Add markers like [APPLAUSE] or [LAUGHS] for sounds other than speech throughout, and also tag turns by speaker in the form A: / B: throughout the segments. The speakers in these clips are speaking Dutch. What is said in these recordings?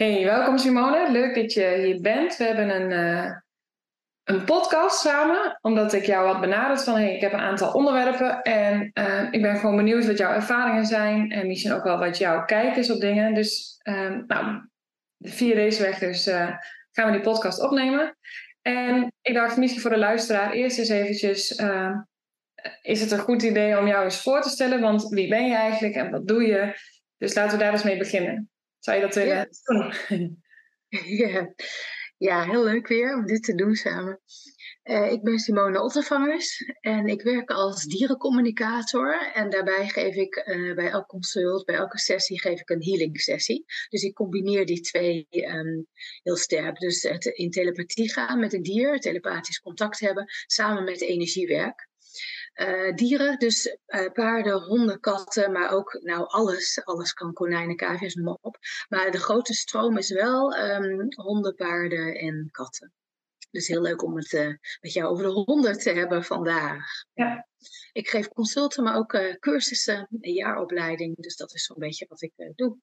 A: Hey, welkom Simone. Leuk dat je hier bent. We hebben een, uh, een podcast samen, omdat ik jou had benaderd van hey, ik heb een aantal onderwerpen en uh, ik ben gewoon benieuwd wat jouw ervaringen zijn en misschien ook wel wat jouw kijk is op dingen. Dus uh, nou, via deze weg dus uh, gaan we die podcast opnemen. En ik dacht misschien voor de luisteraar eerst eens eventjes, is het een goed idee om jou eens voor te stellen? Want wie ben je eigenlijk en wat doe je? Dus laten we daar eens mee beginnen. Zou je dat willen ja. [LAUGHS]
B: Ja. ja, heel leuk weer om dit te doen samen. Uh, ik ben Simone Ottervangers en ik werk als dierencommunicator. En daarbij geef ik uh, bij elk consult, bij elke sessie, geef ik een healing sessie. Dus ik combineer die twee um, heel sterk. Dus het in telepathie gaan met een dier, telepathisch contact hebben, samen met energiewerk. Uh, dieren, dus uh, paarden, honden, katten, maar ook nou alles. Alles kan konijnen, cavia's, noem maar op. Maar de grote stroom is wel um, honden, paarden en katten. Dus heel leuk om het uh, met jou over de honden te hebben vandaag. Ja. Ik geef consulten, maar ook cursussen, een jaaropleiding. Dus dat is zo'n beetje wat ik doe.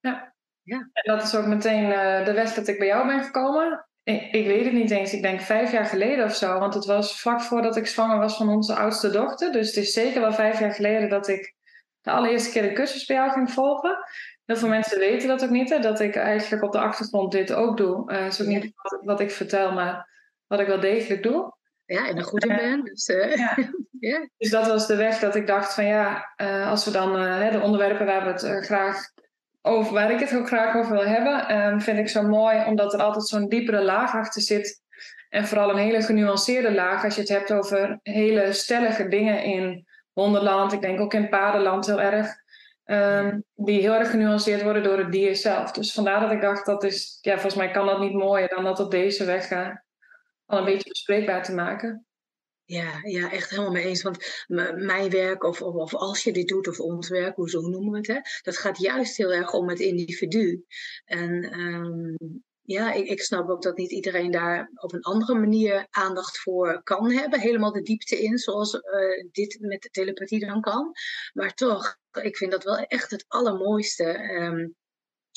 A: Ja. ja. En dat is ook meteen de weg dat ik bij jou ben gekomen. Ik, ik, weet het niet eens. Ik denk vijf jaar geleden of zo. Want het was vlak voordat ik zwanger was van onze oudste dochter. Dus het is zeker wel vijf jaar geleden dat ik de allereerste keer de cursus bij jou ging volgen. Heel veel mensen weten dat ook niet. Hè, dat ik eigenlijk op de achtergrond dit ook doe. Uh, is ook niet wat, wat, ik vertel, maar wat ik wel degelijk doe.
B: Ja, en een goede uh, ben. Dus, uh,
A: ja. [LAUGHS] yeah. dus dat was de weg dat ik dacht van ja, als we dan de onderwerpen waar we het graag over waar ik het ook graag over wil hebben, um, vind ik zo mooi omdat er altijd zo'n diepere laag achter zit. En vooral een hele genuanceerde laag als je het hebt over hele stellige dingen in hondenland. Ik denk ook in paardenland heel erg. Um, die heel erg genuanceerd worden door het dier zelf. Dus vandaar dat ik dacht, dat is, ja, volgens mij kan dat niet mooier dan dat op deze weg uh, al een beetje bespreekbaar te maken.
B: Ja, ja, echt helemaal mee eens. Want mijn werk, of, of, als je dit doet, of ons werk, hoe zo noemen we het, hè, dat gaat juist heel erg om het individu. En um, ja, ik, ik, snap ook dat niet iedereen daar op een andere manier aandacht voor kan hebben. Helemaal de diepte in, zoals uh, dit met de telepathie dan kan. Maar toch, ik vind dat wel echt het allermooiste. Um,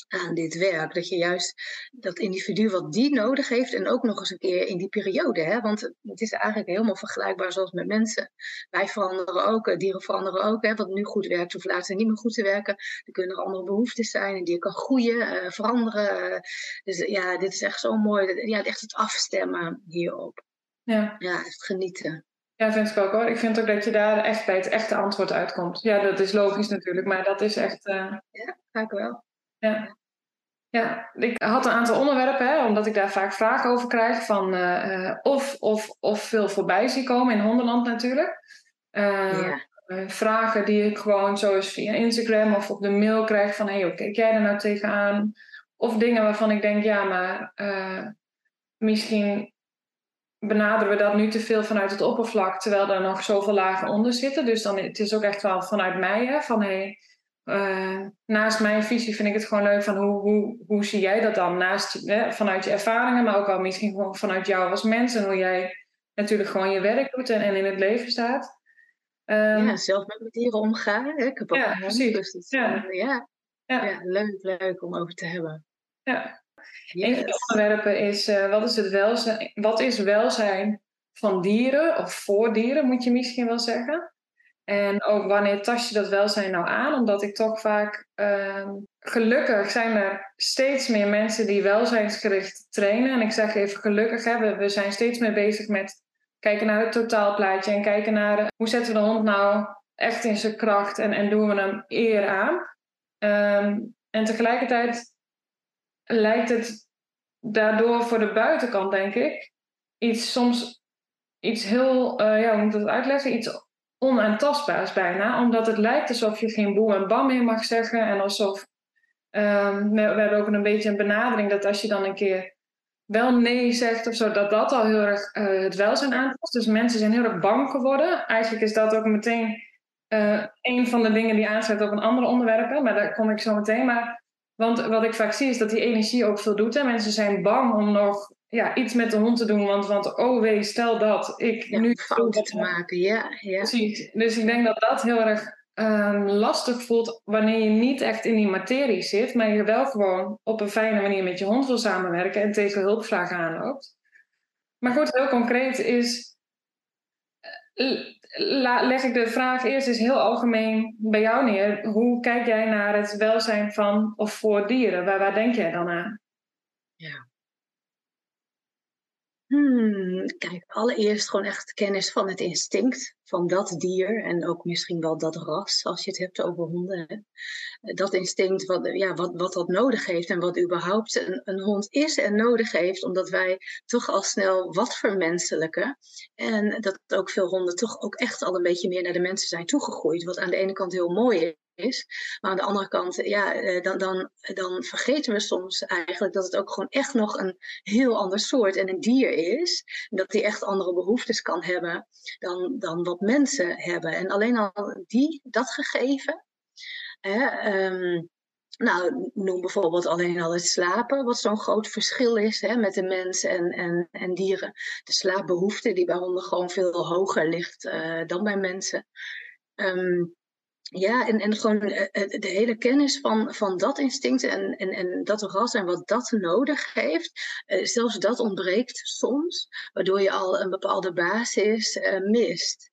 B: aan dit werk. Dat je juist dat individu wat die nodig heeft en ook nog eens een keer in die periode. Hè? Want het is eigenlijk helemaal vergelijkbaar zoals met mensen. Wij veranderen ook, eh, dieren veranderen ook. Hè? Wat nu goed werkt, hoeft later niet meer goed te werken. Er kunnen er andere behoeftes zijn en die kan groeien, uh, veranderen. Dus ja, dit is echt zo mooi. Ja, echt het afstemmen hierop. Ja, ja echt genieten.
A: Ja, vind ik ook hoor. Ik vind ook dat je daar echt bij het echte antwoord uitkomt. Ja, dat is logisch natuurlijk, maar dat is echt. Uh...
B: Ja, vaak wel.
A: Ja. Ja, ik had een aantal onderwerpen, hè, omdat ik daar vaak vragen over krijg. Van, uh, of, of, of veel voorbij zie komen in Hondenland natuurlijk. Uh, ja. vragen die ik gewoon zo eens via Instagram of op de mail krijg van... hé, hey, hoe kijk jij er nou tegenaan? Of dingen waarvan ik denk, ja, maar misschien benaderen we dat nu te veel vanuit het oppervlak... terwijl er nog zoveel lagen onder zitten. Dus dan, het is ook echt wel vanuit mij, hè, van... Hey, uh, naast mijn visie vind ik het gewoon leuk van hoe, hoe, hoe zie jij dat dan? Naast, hè, vanuit je ervaringen, maar ook wel misschien gewoon vanuit jou als mens en hoe jij natuurlijk gewoon je werk doet en, en in het leven staat.
B: Um, ja, zelf met mijn dieren omgaan. Hè? Ik heb ook ja, precies. Dus dat, ja. ja. Ja. ja. leuk, leuk om over te hebben.
A: Ja. Yes. Een van de onderwerpen is, uh, wat, is het welzijn, wat is welzijn van dieren of voor dieren, moet je misschien wel zeggen? En ook wanneer tast je dat welzijn nou aan? Omdat ik toch vaak, uh, gelukkig zijn er steeds meer mensen die welzijnsgericht trainen. En ik zeg even gelukkig, hè, we, zijn steeds meer bezig met kijken naar het totaalplaatje en kijken naar de, hoe zetten we de hond nou echt in zijn kracht en, en doen we hem eer aan. Um, en tegelijkertijd lijkt het daardoor voor de buitenkant, denk ik, iets soms iets heel, uh, ja, hoe moet ik dat uitleggen? Iets onaantastbaars bijna, omdat het lijkt alsof je geen boe en bam meer mag zeggen en alsof um, we, hebben ook een beetje een benadering dat als je dan een keer wel nee zegt of zo, dat dat al heel erg uh, het welzijn aantast. Dus mensen zijn heel erg bang geworden. Eigenlijk is dat ook meteen uh, een van de dingen die aansluit op een andere onderwerpen, maar daar kom ik zo meteen. Maar, want wat ik vaak zie is dat die energie ook veel doet. En mensen zijn bang om nog ja, iets met de hond te doen. Want, want oh wee, stel dat ik
B: ja,
A: nu...
B: Fouten te maken, ja. ja.
A: Precies. Dus ik denk dat dat heel erg um, lastig voelt wanneer je niet echt in die materie zit, maar je wel gewoon op een fijne manier met je hond wil samenwerken en tegen hulpvragen aanloopt. Maar goed, heel concreet is. leg ik de vraag eerst eens heel algemeen bij jou neer. Hoe kijk jij naar het welzijn van of voor dieren? Waar, waar denk jij dan aan?
B: Ja. Hmm, kijk, allereerst gewoon echt kennis van het instinct van dat dier en ook misschien wel dat ras, als je het hebt over honden. Dat instinct, wat, ja, wat, wat dat nodig heeft en wat überhaupt een, een hond is en nodig heeft, omdat wij toch al snel wat vermenselijken. En dat ook veel honden toch ook echt al een beetje meer naar de mensen zijn toegegroeid, wat aan de ene kant heel mooi is. Maar aan de andere kant, ja, eh, dan, dan, dan vergeten we soms eigenlijk dat het ook gewoon echt nog een heel ander soort en een dier is. Dat die echt andere behoeftes kan hebben dan, dan wat mensen hebben. En alleen al die, dat gegeven. Hè, ehm, nou, noem bijvoorbeeld alleen al het slapen, wat zo'n groot verschil is hè, met de mens en, en, en dieren. De slaapbehoefte, die bij honden gewoon veel hoger ligt uh, dan bij mensen. Um, ja, en, en gewoon eh, eh, de hele kennis van, van dat instinct en, en, en dat ras en wat dat nodig heeft, eh, zelfs dat ontbreekt soms, waardoor je al een bepaalde basis mist.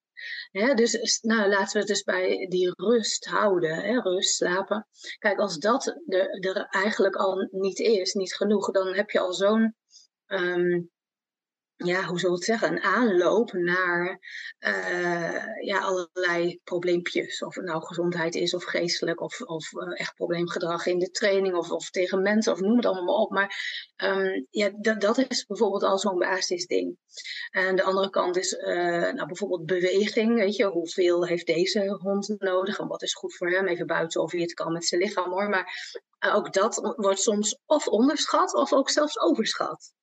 B: Dus nou, laten we het dus bij die rust houden, rust, slapen. Kijk, als dat er, er eigenlijk al niet is, niet genoeg, dan heb je al zo'n ehm, ja, hoe zal het zeggen, een aanloop naar uh, ja, allerlei probleempjes. Of het nou gezondheid is of geestelijk of, of uh, echt probleemgedrag in de training of, of tegen mensen of noem het allemaal maar op. Maar um, ja, dat, dat is bijvoorbeeld al zo'n basisding. En de andere kant is uh, nou, bijvoorbeeld beweging. Weet je, hoeveel heeft deze hond nodig en wat is goed voor hem? Even buiten of hij het kan met zijn lichaam hoor. Maar ook dat wordt soms of onderschat of ook zelfs overschat.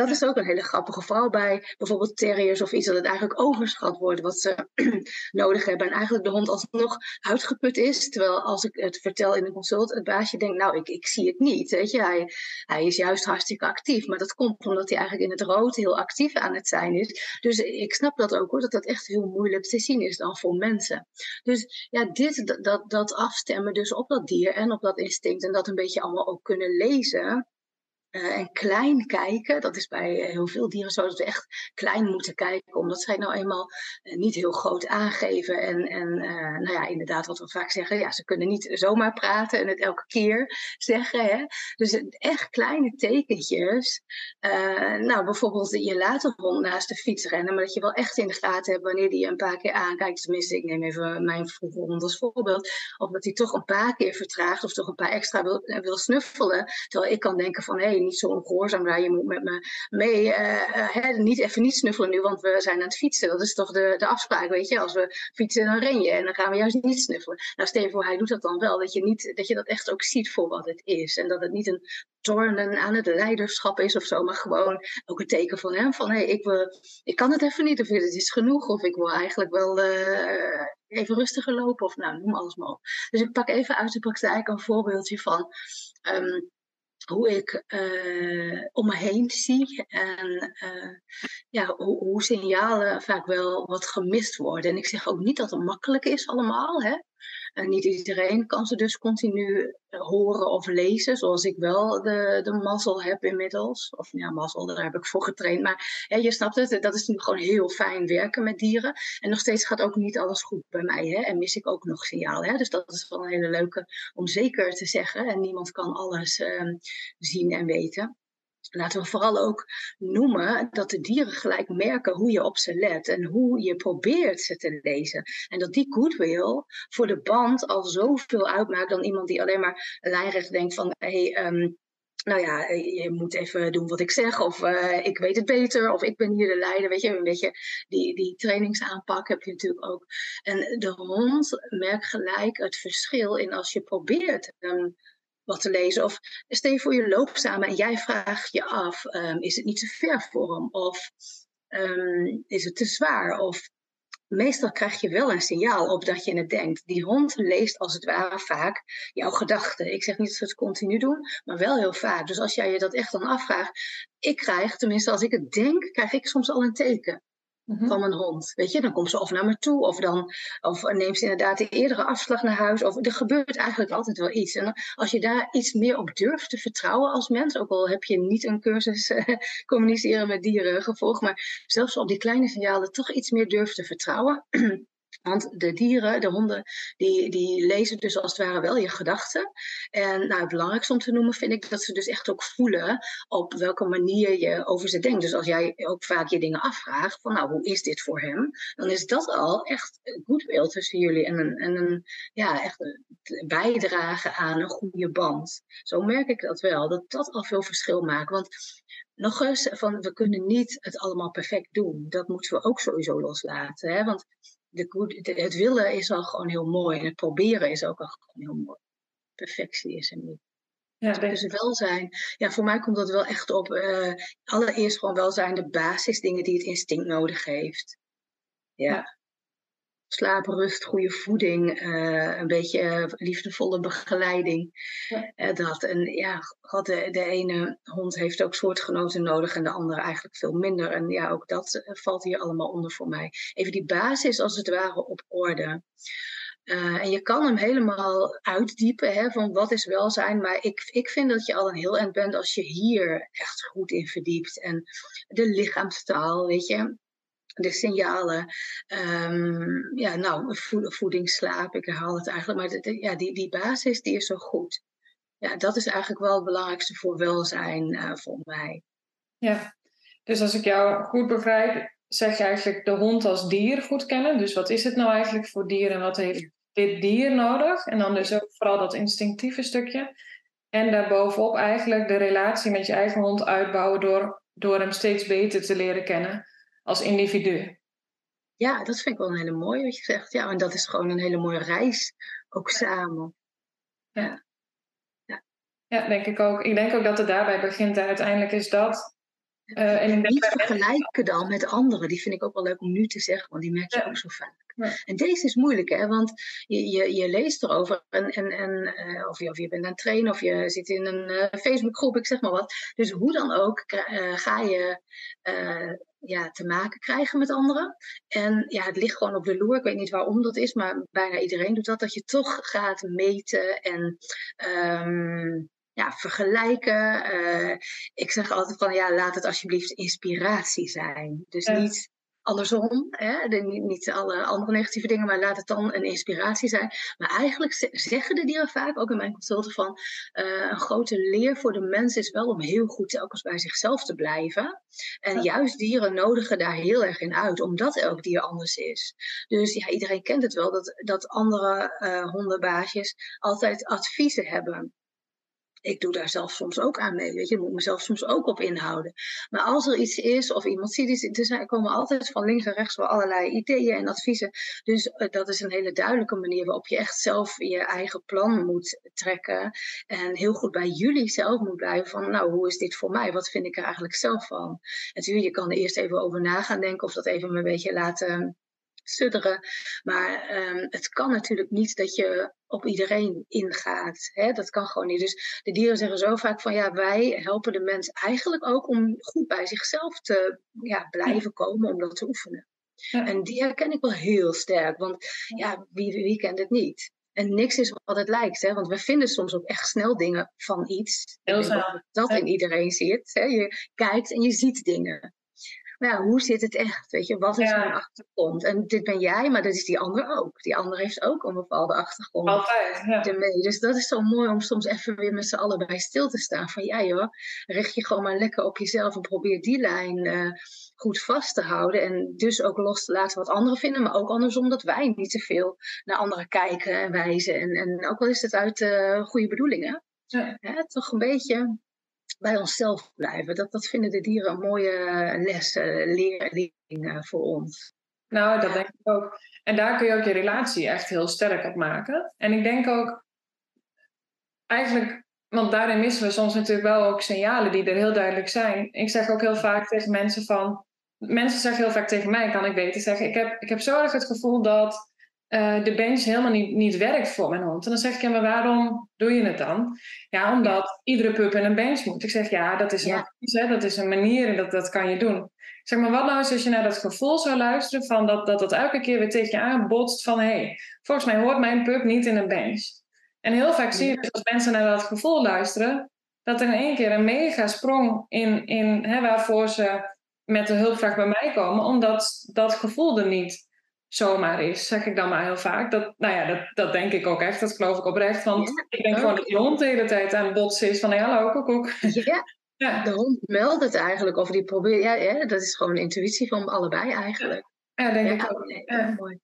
B: Dat is ook een hele grappige vooral bij bijvoorbeeld terriers of iets dat het eigenlijk overschat wordt wat ze [CLEARS THROAT] nodig hebben. En eigenlijk de hond alsnog uitgeput is. Terwijl als ik het vertel in een consult, het baasje denkt, nou ik, ik zie het niet. Weet je? Hij, hij is juist hartstikke actief. Maar dat komt omdat hij eigenlijk in het rood heel actief aan het zijn is. Dus ik snap dat ook hoor, dat dat echt heel moeilijk te zien is dan voor mensen. Dus ja, dit, dat, dat afstemmen dus op dat dier en op dat instinct en dat een beetje allemaal ook kunnen lezen uh, en klein kijken, dat is bij heel veel dieren zo, dat we echt klein moeten kijken, omdat zij nou eenmaal uh, niet heel groot aangeven. En, en nou ja, inderdaad, wat we vaak zeggen, ja, ze kunnen niet zomaar praten en het elke keer zeggen. Hè? Dus echt kleine tekentjes. nou, bijvoorbeeld je laat een hond naast de fiets rennen, maar dat je wel echt in de gaten hebt wanneer die je een paar keer aankijkt. Tenminste, ik neem even mijn vroege hond als voorbeeld. Of dat hij toch een paar keer vertraagt of toch een paar extra wil, wil snuffelen. Terwijl ik kan denken van, hé, hey, niet zo ongehoorzaam daar. Je moet met me mee. Uh, niet even niet snuffelen nu, want we zijn aan het fietsen. Dat is toch de, de afspraak, weet je. Als we fietsen, dan ren je. En dan gaan we juist niet snuffelen. Nou, voor, hij doet dat dan wel. Dat je, niet, dat je dat echt ook ziet voor wat het is. En dat het niet een tornen aan het leiderschap is of zo. Maar gewoon ook een teken van hem. Van, hé, hey, ik, wil, ik kan het even niet. Of het is genoeg. Of ik wil eigenlijk wel... Uh, even rustiger lopen of nou, noem alles maar op. Dus ik pak even uit de praktijk een voorbeeldje van um, hoe ik uh, om me heen zie en uh, ja, hoe, hoe, signalen vaak wel wat gemist worden. En ik zeg ook niet dat het makkelijk is allemaal. Hè? En niet iedereen kan ze dus continu eh, horen of lezen, zoals ik wel de, de mazzel heb inmiddels. Of ja, mazzel, daar heb ik voor getraind. Maar je snapt het, dat is natuurlijk gewoon heel fijn werken met dieren. En nog steeds gaat ook niet alles goed bij mij. Hè? En mis ik ook nog signaal. Hè? Dus dat is wel een hele leuke om zeker te zeggen. En niemand kan alles uh, zien en weten laten we vooral ook noemen dat de dieren gelijk merken hoe je op ze let en hoe je probeert ze te lezen. En dat die goodwill voor de band al zoveel uitmaakt dan iemand die alleen maar lijnrecht denkt van hey, um, nou ja, je moet even doen wat ik zeg, of uh, ik weet het beter, of ik ben hier de leider, weet je, een beetje die, die trainingsaanpak heb je natuurlijk ook. En de hond merkt gelijk het verschil in als je probeert wat te lezen. Of stel je voor je loopt en jij vraagt je af, um, is het niet te ver voor hem? Of um, is het te zwaar? Of meestal krijg je wel een signaal op dat je het denkt. Die hond leest als het ware vaak jouw gedachten. Ik zeg niet dat ze het continu doen, maar wel heel vaak. Dus als jij je dat echt dan afvraagt, ik krijg, tenminste als ik het denk, krijg ik soms al een teken. Mhm. van mijn hond. Weet je, dan komt ze of naar me toe, of dan of neemt ze inderdaad de eerdere afslag naar huis. Of er gebeurt eigenlijk altijd wel iets. En als je daar iets meer op durft te vertrouwen als mens, ook al heb je niet een cursus uh, [LAUGHS] communiceren met dieren gevolgd, maar zelfs op die kleine signalen toch iets meer durft te vertrouwen. [CLEARS THROAT] Want de dieren, de honden, die, die lezen dus als het ware wel je gedachten. En nou, het belangrijkste om te noemen vind ik dat ze dus echt ook voelen op welke manier je over ze denkt. Dus als jij ook vaak je dingen afvraagt van nou, hoe is dit voor hem? Dan is dat al echt goed beeld tussen jullie en een, en een ja, echt een bijdrage aan een goede band. Zo merk ik dat wel, dat dat al veel verschil maakt. Want nog eens, van, we kunnen niet het allemaal perfect doen. Dat moeten we ook sowieso loslaten. Hè? Want de, het willen is al gewoon heel mooi. En het proberen is ook al gewoon heel mooi. Perfectie is er niet. Ja, dus welzijn, ja, voor mij komt dat wel echt op. Uh, allereerst gewoon welzijn, de basisdingen die het instinct nodig heeft. ja slaap, rust, goede voeding, uh, een beetje liefdevolle begeleiding. Ja. Uh, dat. En ja, God, de, de, ene hond heeft ook soortgenoten nodig en de andere eigenlijk veel minder. En ja, ook dat eh, valt hier allemaal onder voor mij. Even die basis als het ware op orde. En je kan hem helemaal uitdiepen hè, van wat is welzijn. Maar ik, ik vind dat je al een heel eind bent als je hier echt goed in verdiept. En de lichaamstaal, weet je de signalen. Um, ja, nou, voeding, slaap, ik herhaal het eigenlijk. Maar ja, die, die basis die is zo goed. Ja, dat is eigenlijk wel het belangrijkste voor welzijn uh, mij.
A: Ja, dus als ik jou goed begrijp, zeg je eigenlijk de hond als dier goed kennen. Dus wat is het nou eigenlijk voor dier en wat heeft dit dier nodig? En dan dus ook vooral dat instinctieve stukje. En daarbovenop eigenlijk de relatie met je eigen hond uitbouwen door, door hem steeds beter te leren kennen als individu.
B: Ja, dat vind ik wel een hele mooie wat je zegt. Ja, en dat is gewoon een hele mooie reis, ook samen.
A: Ja. ja. Ja, denk ik ook. Ik denk ook dat het daarbij begint. Uiteindelijk is dat.
B: Uh, en niet vergelijken dan met anderen. Die vind ik ook wel leuk om nu te zeggen, want die merk je ook zo vaak. En deze is moeilijk, hè? want je, je, je leest erover en, en, en uh, of, je, of je bent aan het trainen of je zit in een uh, Facebookgroep, ik zeg maar wat. Dus hoe dan ook ga je ja, te maken krijgen met anderen. En ja, het ligt gewoon op de loer. Ik weet niet waarom dat is, maar bijna iedereen doet dat. Dat je toch gaat meten en um, ja, vergelijken. Uh, ik zeg altijd van ja, laat het alsjeblieft inspiratie zijn. Dus niet andersom, hè? De, niet, alle andere negatieve dingen, maar laat het dan een inspiratie zijn. Maar eigenlijk zeggen de dieren vaak, ook in mijn consulten, van uh, een grote leer voor de mens is wel om heel goed telkens bij zichzelf te blijven. En juist dieren nodigen daar heel erg in uit, omdat elk dier anders is. Dus ja, iedereen kent het wel, dat, dat andere uh, hondenbaasjes altijd adviezen hebben ik doe daar zelf soms ook aan mee. Weet je, moet mezelf soms ook op inhouden. Maar als er iets is of iemand ziet iets, er komen altijd van links en rechts wel allerlei ideeën en adviezen. Dus uh, dat is een hele duidelijke manier waarop je echt zelf je eigen plan moet trekken. En heel goed bij jullie zelf moet blijven van, nou, hoe is dit voor mij? Wat vind ik er eigenlijk zelf van? Natuurlijk, je kan er eerst even over na gaan denken of dat even een beetje laten sudderen. Maar um, het kan natuurlijk niet dat je op iedereen ingaat. Hè? Dat kan gewoon niet. Dus de dieren zeggen zo vaak van ja, wij helpen de mens eigenlijk ook om goed bij zichzelf te ja, blijven komen, om dat te oefenen. En die herken ik wel heel sterk, want ja, wie, wie, kent het niet? En niks is wat het lijkt, hè? want we vinden soms ook echt snel dingen van iets. Heel. Dat in iedereen zit. Hè? Je kijkt en je ziet dingen nou, hoe zit het echt? Weet je, wat is mijn achtergrond? En dit ben jij, maar dat is die ander ook. Die ander heeft ook een bepaalde achtergrond.
A: Altijd, ja.
B: Ermee. Dus dat is zo mooi om soms even weer met z'n allen bij stil te staan. Van ja joh, richt je gewoon maar lekker op jezelf en probeer die lijn uh, goed vast te houden. En dus ook los te laten wat anderen vinden, maar ook andersom dat wij niet te veel naar anderen kijken en wijzen. En, en ook al is het uit uh, goede bedoelingen. Ja. ja. toch een beetje bij onszelf blijven. Dat, dat vinden de dieren een mooie eh, les, uh, leerling uh, voor ons.
A: Nou, dat denk ik ook. En daar kun je ook je relatie echt heel sterk op maken. En ik denk ook, eigenlijk, want daarin missen we soms natuurlijk wel ook signalen die er heel duidelijk zijn. Ik zeg ook heel vaak tegen mensen van, mensen zeggen heel vaak tegen mij, kan ik beter zeggen, ik heb, ik heb zo erg het gevoel dat uh, de bench helemaal niet, niet werkt voor mijn hond. En dan zeg ik, ja, maar waarom doe je het dan? Ja, omdat iedere pup in een bench moet. Ik zeg, ja, dat is een ja. dat is een manier en dat, dat kan je doen. Ik Zeg maar, wat nou eens als je naar dat gevoel zou luisteren van dat dat, dat elke keer weer tegen je aanbotst van hé, hey, volgens mij hoort mijn pup niet in een bench. En heel vaak zie je dus als mensen naar dat gevoel luisteren, dat er in één keer een mega sprong in, in hè, waarvoor ze met de hulpvraag bij mij komen, omdat dat gevoel er niet zomaar is, zeg ik dan maar heel vaak. Dat, nou ja, dat, dat denk ik ook echt, dat geloof ik oprecht. Want ik denk gewoon dat die hond de hele tijd aan het botsen is van, hey, hallo, koekoek.
B: Ja, [LAUGHS] ja. de hond meldt het eigenlijk, of die probeert, ja, ja, dat is gewoon een intuïtie van allebei eigenlijk.
A: Ja, denk ik ook. ja. mooi.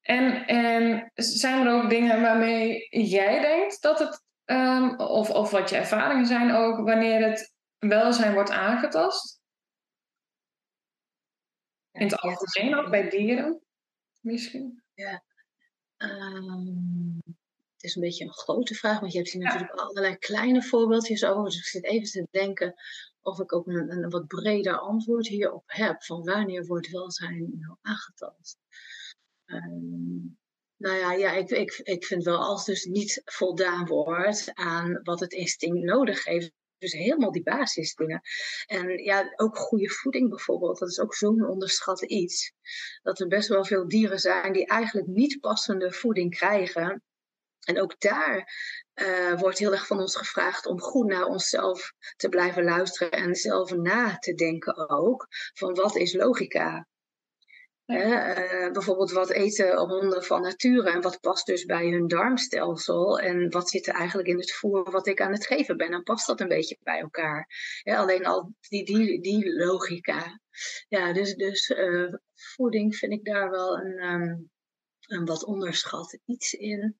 A: En, en zijn er ook dingen waarmee jij denkt dat het, um, of, of wat je ervaringen zijn ook, wanneer het welzijn wordt aangetast? In het algemeen, ook bij dieren misschien?
B: Ja. Um, het is een beetje een grote vraag, want je hebt hier natuurlijk allerlei kleine voorbeeldjes over. Dus ik zit even te denken of ik ook een, een wat breder antwoord hierop heb. Van wanneer wordt welzijn nou aangetast? Um, nou ja, ja ik, ik, ik vind wel als dus niet voldaan wordt aan wat het instinct nodig heeft, dus helemaal die basisdingen. En ja, ook goede voeding bijvoorbeeld. Dat is ook zo'n onderschat iets. Dat er best wel veel dieren zijn die eigenlijk niet passende voeding krijgen. En ook daar uh, wordt heel erg van ons gevraagd om goed naar onszelf te blijven luisteren en zelf na te denken ook. Van wat is logica? Uh, bijvoorbeeld wat eten honden van nature en wat past dus bij hun darmstelsel en wat zit er eigenlijk in het voer wat ik aan het geven ben. Dan past dat een beetje bij elkaar. alleen al die, die, die logica. Ja, dus, dus uh, voeding vind ik daar wel een, um, een wat onderschat iets in.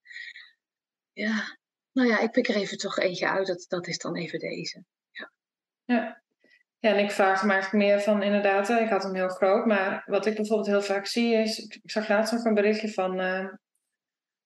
B: Ja, nou ja, ik pik er even toch eentje uit. Dat, dat is dan even deze. Ja.
A: ja. Ja, en ik vraag eigenlijk meer van inderdaad, ik had hem heel groot, maar wat ik bijvoorbeeld heel vaak zie is, ik zag laatst nog een berichtje van, uh,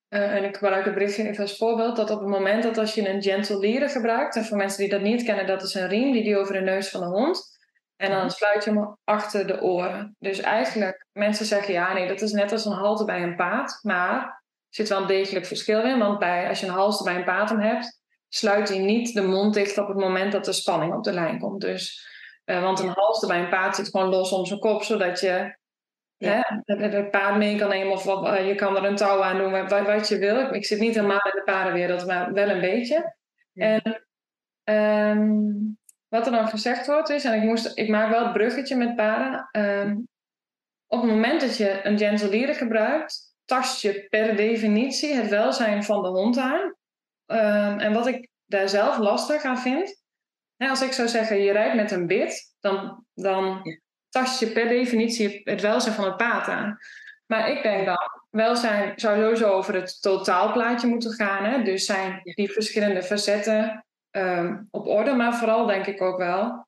A: uh, en ik gebruik het berichtje even als voorbeeld, dat op het moment dat als je een gentle lieren gebruikt, en voor mensen die dat niet kennen, dat is een riem die die over de neus van de hond, en dan sluit je hem achter de oren. Dus eigenlijk, mensen zeggen ja, nee, dat is net als een halte bij een paard, maar er zit wel een degelijk verschil in, want bij, als je een halte bij een paard hebt, sluit hij niet de mond dicht op het moment dat de spanning op de lijn komt. Dus uh, want een halster bij een paard zit gewoon los om zijn kop, zodat je ja. hè, het paard mee kan nemen. Of wat, uh, je kan er een touw aan doen, wat, wat je wil. Ik, ik, zit niet helemaal in de paardenwereld, maar wel een beetje. Ja. En um, wat er dan gezegd wordt is, en ik, moest, ik maak wel het bruggetje met paarden. Um, op het moment dat je een gentilieren gebruikt, tast je per definitie het welzijn van de hond aan. Um, en wat ik daar zelf lastig aan vind, als ik zou zeggen, je rijdt met een bit, dan, dan tast je per definitie het welzijn van het paard aan. Maar ik denk dan, welzijn zou sowieso over het totaalplaatje moeten gaan. Hè? Dus zijn die verschillende facetten um, op orde. Maar vooral denk ik ook wel,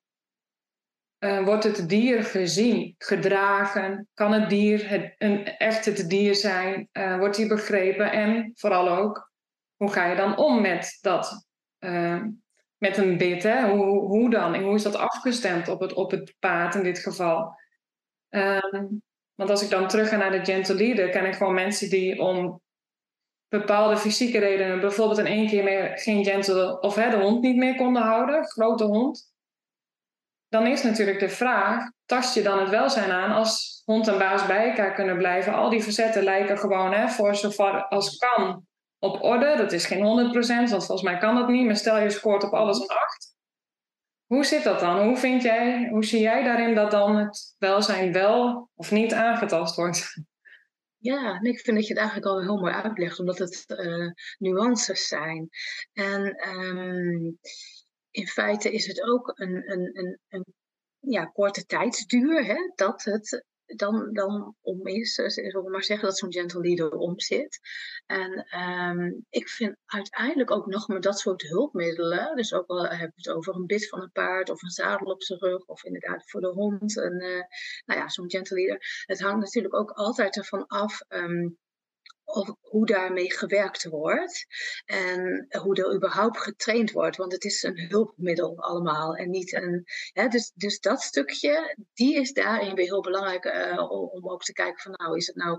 A: uh, wordt het dier gezien, gedragen? Kan het dier het, een echt het dier zijn? Uh, wordt hij begrepen? En vooral ook, hoe ga je dan om met dat uh, met een bit. Hè? Hoe, hoe dan? En hoe is dat afgestemd op het, op het paard in dit geval? Um, want als ik dan terug ga naar de gentle leader, ken ik gewoon mensen die om bepaalde fysieke redenen, bijvoorbeeld in één keer meer geen gentle of hè, de hond niet meer konden houden, grote hond. Dan is natuurlijk de vraag: tast je dan het welzijn aan als hond en baas bij elkaar kunnen blijven? Al die verzetten lijken gewoon hè, voor zover als kan op orde. Dat is geen 100%, want volgens mij kan dat niet. Maar stel je scoort op alles een 8. Hoe zit dat dan? Hoe, vind jij, hoe zie jij daarin dat dan het welzijn wel of niet aangetast wordt?
B: Ja, ik vind dat je het eigenlijk al heel mooi uitlegt, omdat het uh, nuances zijn. En um, in feite is het ook een, een, een, een ja, korte tijdsduur hè, dat het dan, dan om is, eh, zullen we maar zeggen, dat zo'n gentle leader om zit. En um, ik vind uiteindelijk ook nog met dat soort hulpmiddelen, dus ook al heb je het over een bit van een paard of een zadel op zijn rug of inderdaad voor de hond, en, uh, nou ja, zo'n gentle leader. Het hangt natuurlijk ook altijd ervan af um, of hoe daarmee gewerkt wordt en hoe er überhaupt getraind wordt. Want het is een hulpmiddel allemaal en niet een. Hè, dus, dus dat stukje, die is daarin weer heel belangrijk uh, om ook te kijken van nou, is het nou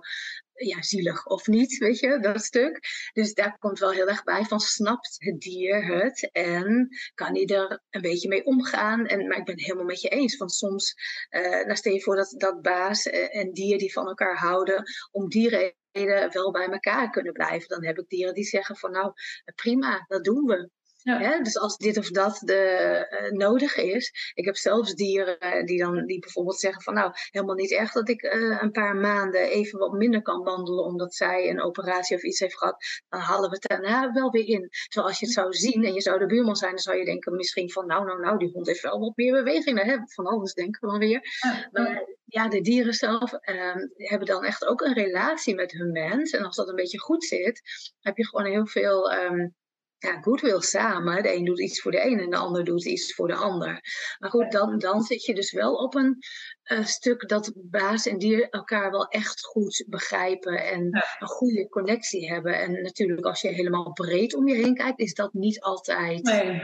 B: ja, zielig of niet, weet je, dat stuk. Dus daar komt wel heel erg bij van, snapt het dier het en kan hij er een beetje mee omgaan? En, maar ik ben het helemaal met je eens, want soms, uh, nou stel je voor dat, dat baas en dier die van elkaar houden, om die reden wel bij elkaar kunnen blijven. Dan heb ik dieren die zeggen van, nou, prima, dat doen we. Ja. Dus als dit of dat de, uh, nodig is. Ik heb zelfs dieren die dan die bijvoorbeeld zeggen van nou helemaal niet erg dat ik uh, een paar maanden even wat minder kan wandelen omdat zij een operatie of iets heeft gehad. Dan halen we het daarna wel weer in. Terwijl als je het zou zien en je zou de buurman zijn, dan zou je denken misschien van nou nou nou die hond heeft wel wat meer beweging. Hebben van alles denken we dan weer. Ja. Maar ja, de dieren zelf uh, hebben dan echt ook een relatie met hun mens. En als dat een beetje goed zit, heb je gewoon heel veel um, ja, goodwill samen. De een doet iets voor de een en de ander doet iets voor de ander. Maar goed, dan, dan zit je dus wel op een uh, stuk dat baas en dier elkaar wel echt goed begrijpen en een goede connectie hebben. En natuurlijk, als je helemaal breed om je heen kijkt, is dat niet altijd.
A: Nee.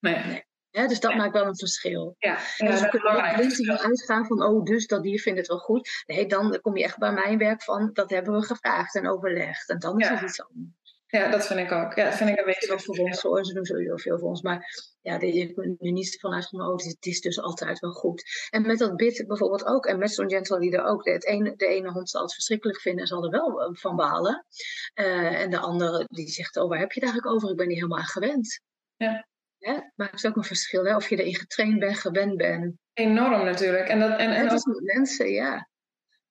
A: nee.
B: nee. Ja, dus dat maakt wel een verschil. Ja, ja dus we kunnen niet uitgaan van, oh, dus dat dier vindt het wel goed. Nee, dan kom je echt bij mijn werk van, dat hebben we gevraagd en overlegd. En dan is het iets anders.
A: Ja, dat vind ik ook. Ja, dat vind ik een beetje
B: voor ons hoor. Ze doen sowieso veel voor ons. Maar ja, je kunt er niet vanuit van, oh, het is dus altijd wel goed. En met dat bit bijvoorbeeld ook, en met zo'n gentle leader ook. Het ene, de ene hond zal het verschrikkelijk vinden en zal er wel eh, van balen. Uh, en de andere die zegt, oh, waar heb je het eigenlijk over? Ik ben niet helemaal aan gewend. Ja. Ja, is ook een verschil, hè? of je erin getraind bent, gewend bent.
A: Enorm natuurlijk. En, dat, en, en,
B: dat is met mensen, ja.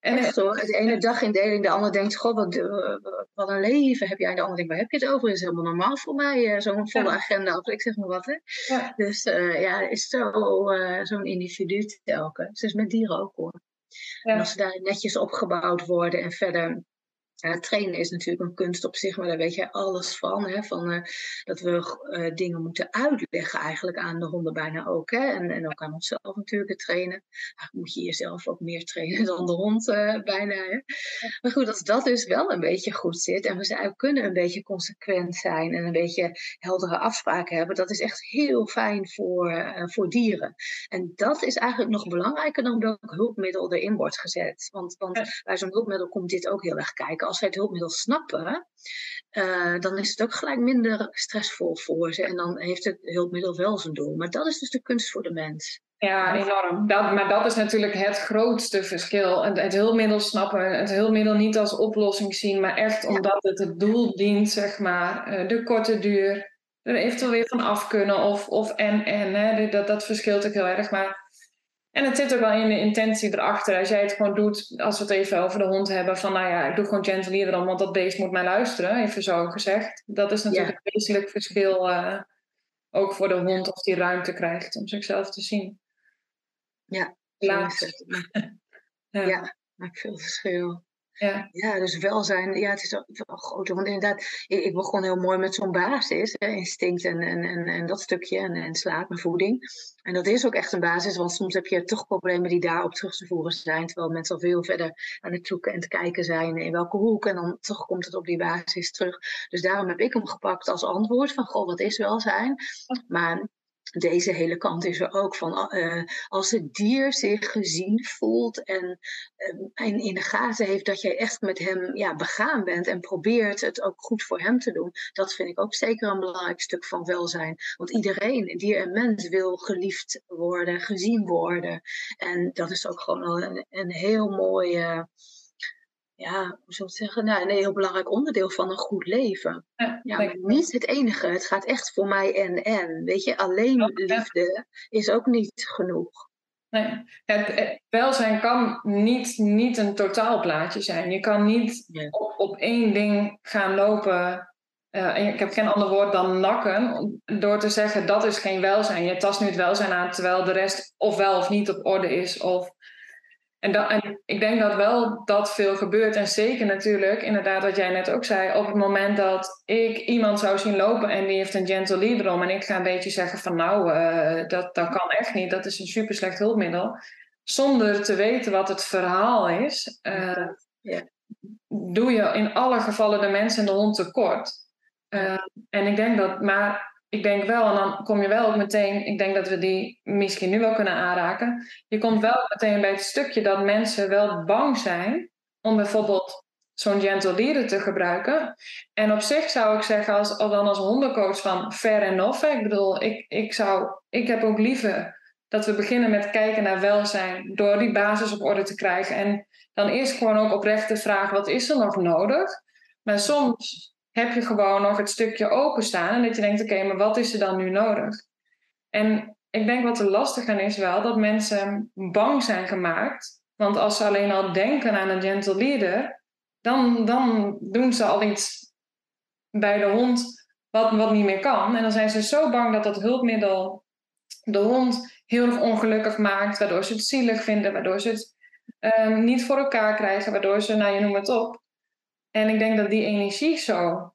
B: En Echt hoor, de ene dag indeling, de ander denkt, god, wat, eh, wat een leven heb jij. En de ander denkt, waar heb je het over? Is helemaal normaal voor mij, eh, zo'n volle agenda, of ik zeg maar wat. Hè? Ja. Dus uh, ja, is zo, uh, zo'n individu telkens. Dus met dieren ook hoor. Ja. En als ze daar netjes opgebouwd worden en verder ja, trainen is natuurlijk een kunst op zich, maar daar weet je alles van. Hè? van uh, dat we uh, dingen moeten uitleggen eigenlijk aan de honden bijna ook. Hè? En, en ook aan onszelf natuurlijk trainen. Ach, moet je jezelf ook meer trainen [LAUGHS] dan de hond uh, bijna. Hè? Maar goed, als dat dus wel een beetje goed zit en we zijn, kunnen een beetje consequent zijn en een beetje heldere afspraken hebben, dat is echt heel fijn voor, voor dieren. En dat is eigenlijk nog belangrijker dan welk hulpmiddel erin wordt gezet. Want, want bij zo'n hulpmiddel komt dit ook heel erg kijken als zij het hulpmiddel snappen, uh, dan is het ook gelijk minder stressvol voor ze. En dan heeft het hulpmiddel wel zijn doel. Maar dat is dus de kunst voor de mens.
A: Ja, enorm. Dat, maar dat is natuurlijk het grootste verschil. Het, het hulpmiddel snappen, het hulpmiddel niet als oplossing zien, maar echt omdat het het doel dient, zeg maar. Uh, de korte duur, er eventueel weer van af kunnen of, of en en. Hè. Dat, dat verschilt ook heel erg. Maar en het zit ook wel in de intentie erachter. Als jij het gewoon doet, als we het even over de hond hebben, van nou ja, ik doe gewoon gentle leader want dat beest moet mij luisteren, even zo gezegd. Dat is natuurlijk een wezenlijk verschil, uh, ook voor de hond, of die ruimte krijgt om zichzelf te zien.
B: Ja, laatst. [LAUGHS] ja. ja, maakt veel verschil. Ja. ja, dus welzijn, ja, het is wel groter. Want inderdaad, ik, ik begon heel mooi met zo'n basis, hè, instinct en, en, en, en dat stukje, en, en slaap en voeding. En dat is ook echt een basis, want soms heb je toch problemen die daarop terug te voeren zijn, terwijl mensen al veel verder aan het zoeken en te kijken zijn in welke hoek, en dan toch komt het op die basis terug. Dus daarom heb ik hem gepakt als antwoord van, goh, wat is welzijn? Maar deze hele kant is er ook van uh, als het dier zich gezien voelt en, uh, en, in de gaten heeft dat jij echt met hem ja, begaan bent en probeert het ook goed voor hem te doen. Dat vind ik ook zeker een belangrijk stuk van welzijn. Want iedereen, dier en mens, wil geliefd worden, gezien worden. En dat is ook gewoon een, een heel mooie ja, hoe zou ik zeggen, nou, een heel belangrijk onderdeel van een goed leven. Ja, ja niet het enige. Het gaat echt voor mij en en. Weet je, alleen liefde is ook niet genoeg.
A: Nee, het, welzijn kan niet, niet een totaalplaatje zijn. Je kan niet op, op één ding gaan lopen. Uh, ik heb geen ander woord dan nakken. Door te zeggen dat is geen welzijn. Je tast nu het welzijn aan terwijl de rest of wel of niet op orde is. Of en, dat, en ik denk dat wel dat veel gebeurt. En zeker natuurlijk, inderdaad, wat jij net ook zei, op het moment dat ik iemand zou zien lopen en die heeft een gentle leader om en ik ga een beetje zeggen van nou, uh, dat, dat kan echt niet, dat is een super slecht hulpmiddel. Zonder te weten wat het verhaal is, uh, doe je in alle gevallen de mensen en de hond tekort. Uh, en ik denk dat, maar ik denk wel, en dan kom je wel ook meteen, ik denk dat we die misschien nu wel kunnen aanraken. Je komt wel meteen bij het stukje dat mensen wel bang zijn om bijvoorbeeld zo'n gentle te gebruiken. En op zich zou ik zeggen, als, al dan als hondencoach van fair enough. Ik bedoel, ik, ik, zou, ik heb ook liever dat we beginnen met kijken naar welzijn. Door die basis op orde te krijgen. En dan eerst gewoon ook oprecht de vraag, wat is er nog nodig? Maar soms heb je gewoon nog het stukje openstaan. En dat je denkt, oké, maar wat is er dan nu nodig? En ik denk wat er lastig aan is wel, dat mensen bang zijn gemaakt. Want als ze alleen al denken aan een gentle leader, dan, dan doen ze al iets bij de hond wat, wat niet meer kan. En dan zijn ze zo bang dat dat hulpmiddel de hond heel erg ongelukkig maakt, waardoor ze het zielig vinden, waardoor ze het um, niet voor elkaar krijgen, waardoor ze, nou je noemt het op. En ik denk dat die energie zo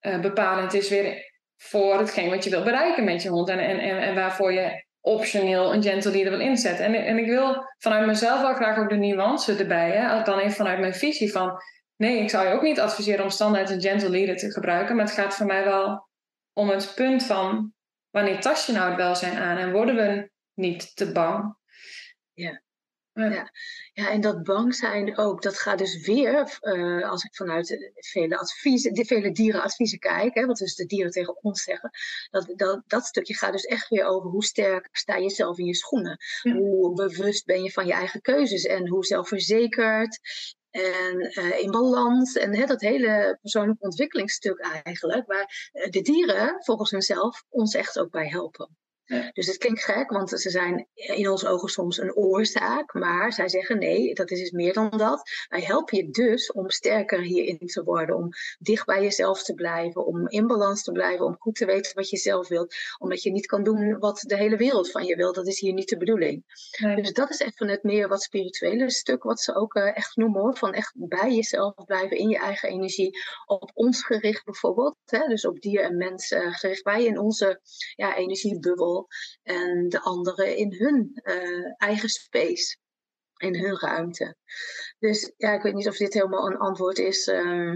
A: uh, bepalend is weer voor hetgeen wat je wil bereiken met je hond en, en, en, en waarvoor je optioneel een gentle leader wil inzetten. En, en ik wil vanuit mezelf wel graag ook de nuance erbij. Hè? Dan even vanuit mijn visie van... Nee, ik zou je ook niet adviseren om standaard een gentle leader te gebruiken. Maar het gaat voor mij wel om het punt van... Wanneer tast je nou het welzijn aan? En worden we niet te bang?
B: Ja. Ja. ja, en dat bang zijn ook, dat gaat dus weer, uh, als ik vanuit de vele, adviezen, de vele dierenadviezen kijk, hè, wat dus de dieren tegen ons zeggen, dat, dat, dat stukje gaat dus echt weer over hoe sterk sta je zelf in je schoenen. Hoe bewust ben je van je eigen keuzes en hoe zelfverzekerd en uh, in balans. En hè, dat hele persoonlijke ontwikkelingsstuk eigenlijk, waar eh, de dieren volgens hunzelf ons echt ook bij helpen. Dus het klinkt gek, want ze zijn in onze ogen soms een oorzaak, maar zij zeggen nee, dat is dus meer dan dat. Wij helpen je dus om sterker hierin te worden, om dicht bij jezelf te blijven, om in balans te blijven, om goed te weten wat je zelf wilt, omdat je niet kan doen wat de hele wereld van je wil. Dat is hier niet de bedoeling. Dus dat is even het meer wat spirituele stuk, wat ze ook uh, echt noemen hoor, van echt bij jezelf blijven, in je eigen energie, op ons gericht bijvoorbeeld, hè? dus op dier en mens uh, gericht, wij in onze ja, energiebubbel en de anderen in hun uh, eigen space, in hun ruimte. Dus ja, ik weet niet of dit helemaal een antwoord is uh,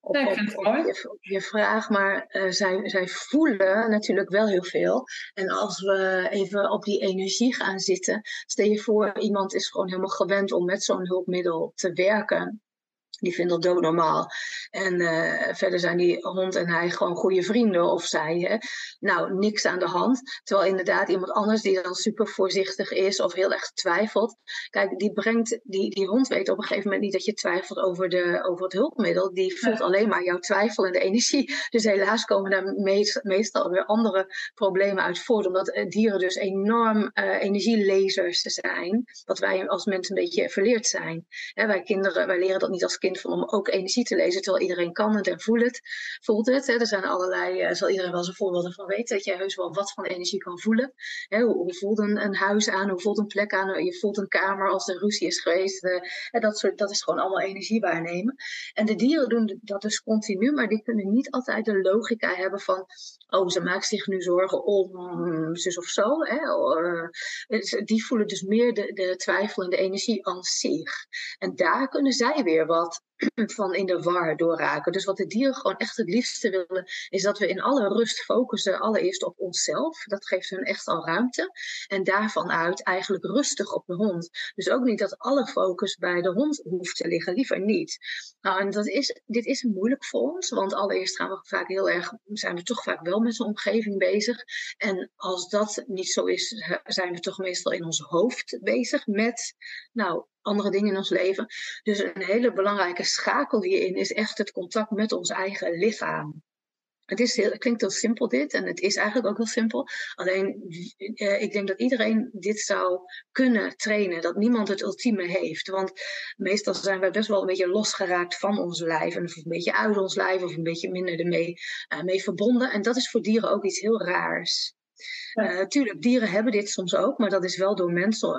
B: op, op, je, je, vraag, maar uh, zij, zij voelen natuurlijk wel heel veel. En als we even op die energie gaan zitten, stel je voor, iemand is gewoon helemaal gewend om met zo'n hulpmiddel te werken. Die vindt dat doodnormaal. En uh, verder zijn die hond en hij gewoon goede vrienden of zij. Hè? Nou, niks aan de hand. Terwijl inderdaad iemand anders die dan super voorzichtig is of heel erg twijfelt. Kijk, die brengt, die, die hond weet op een gegeven moment niet dat je twijfelt over, de, over het hulpmiddel. Die voelt alleen maar jouw twijfel en de energie. Dus helaas komen daar meestal weer andere problemen uit voort. Omdat eh, dieren dus enorm uh, energielezers zijn. Wat wij als mensen een beetje verleerd zijn. Hè, wij kinderen, wij leren dat niet als van om ook energie te lezen, terwijl iedereen kan het en voelt het. Voelt het hè. Er zijn allerlei, uh, zal iedereen wel zijn voorbeelden van weten, dat je heus wel wat van energie kan voelen. Hè, hoe, hoe, voelt een, huis aan, hoe voelt een plek aan, je voelt een kamer als er ruzie is geweest. Uh, dat, soort, dat is gewoon allemaal energie waarnemen. En de dieren doen dat dus continu, maar die kunnen niet altijd de logica hebben van, oh, ze maakt zich nu zorgen om zus of zo. Hè. Uh, die voelen dus meer de, de twijfel en de energie aan zich. En daar kunnen zij weer wat [CLEARS THROAT] van in de war doorraken. Dus wat de dieren gewoon echt het liefste willen, is dat we in alle rust focussen allereerst op onszelf. Dat geeft hun echt al ruimte. En daarvan uit eigenlijk rustig op de hond. Dus ook niet dat alle focus bij de hond hoeft te liggen, liever niet. Nou, en dat is, dit is moeilijk voor ons, want allereerst gaan we vaak heel erg, zijn we toch vaak wel met de omgeving bezig. En als dat niet zo is, zijn we toch meestal in ons hoofd bezig met, nou, andere dingen in ons leven. Dus een hele belangrijke schakel hierin is echt het contact met ons eigen lichaam. Het, is heel, klinkt heel simpel dit en het is eigenlijk ook heel simpel. Alleen eh, ik denk dat iedereen dit zou kunnen trainen. Dat niemand het ultieme heeft. Want meestal zijn we best wel een beetje losgeraakt van ons lijf. En een beetje uit ons lijf of een beetje minder ermee uh, mee verbonden. En dat is voor dieren ook iets heel raars. Uh, tuurlijk, dieren hebben dit soms ook, maar dat is wel door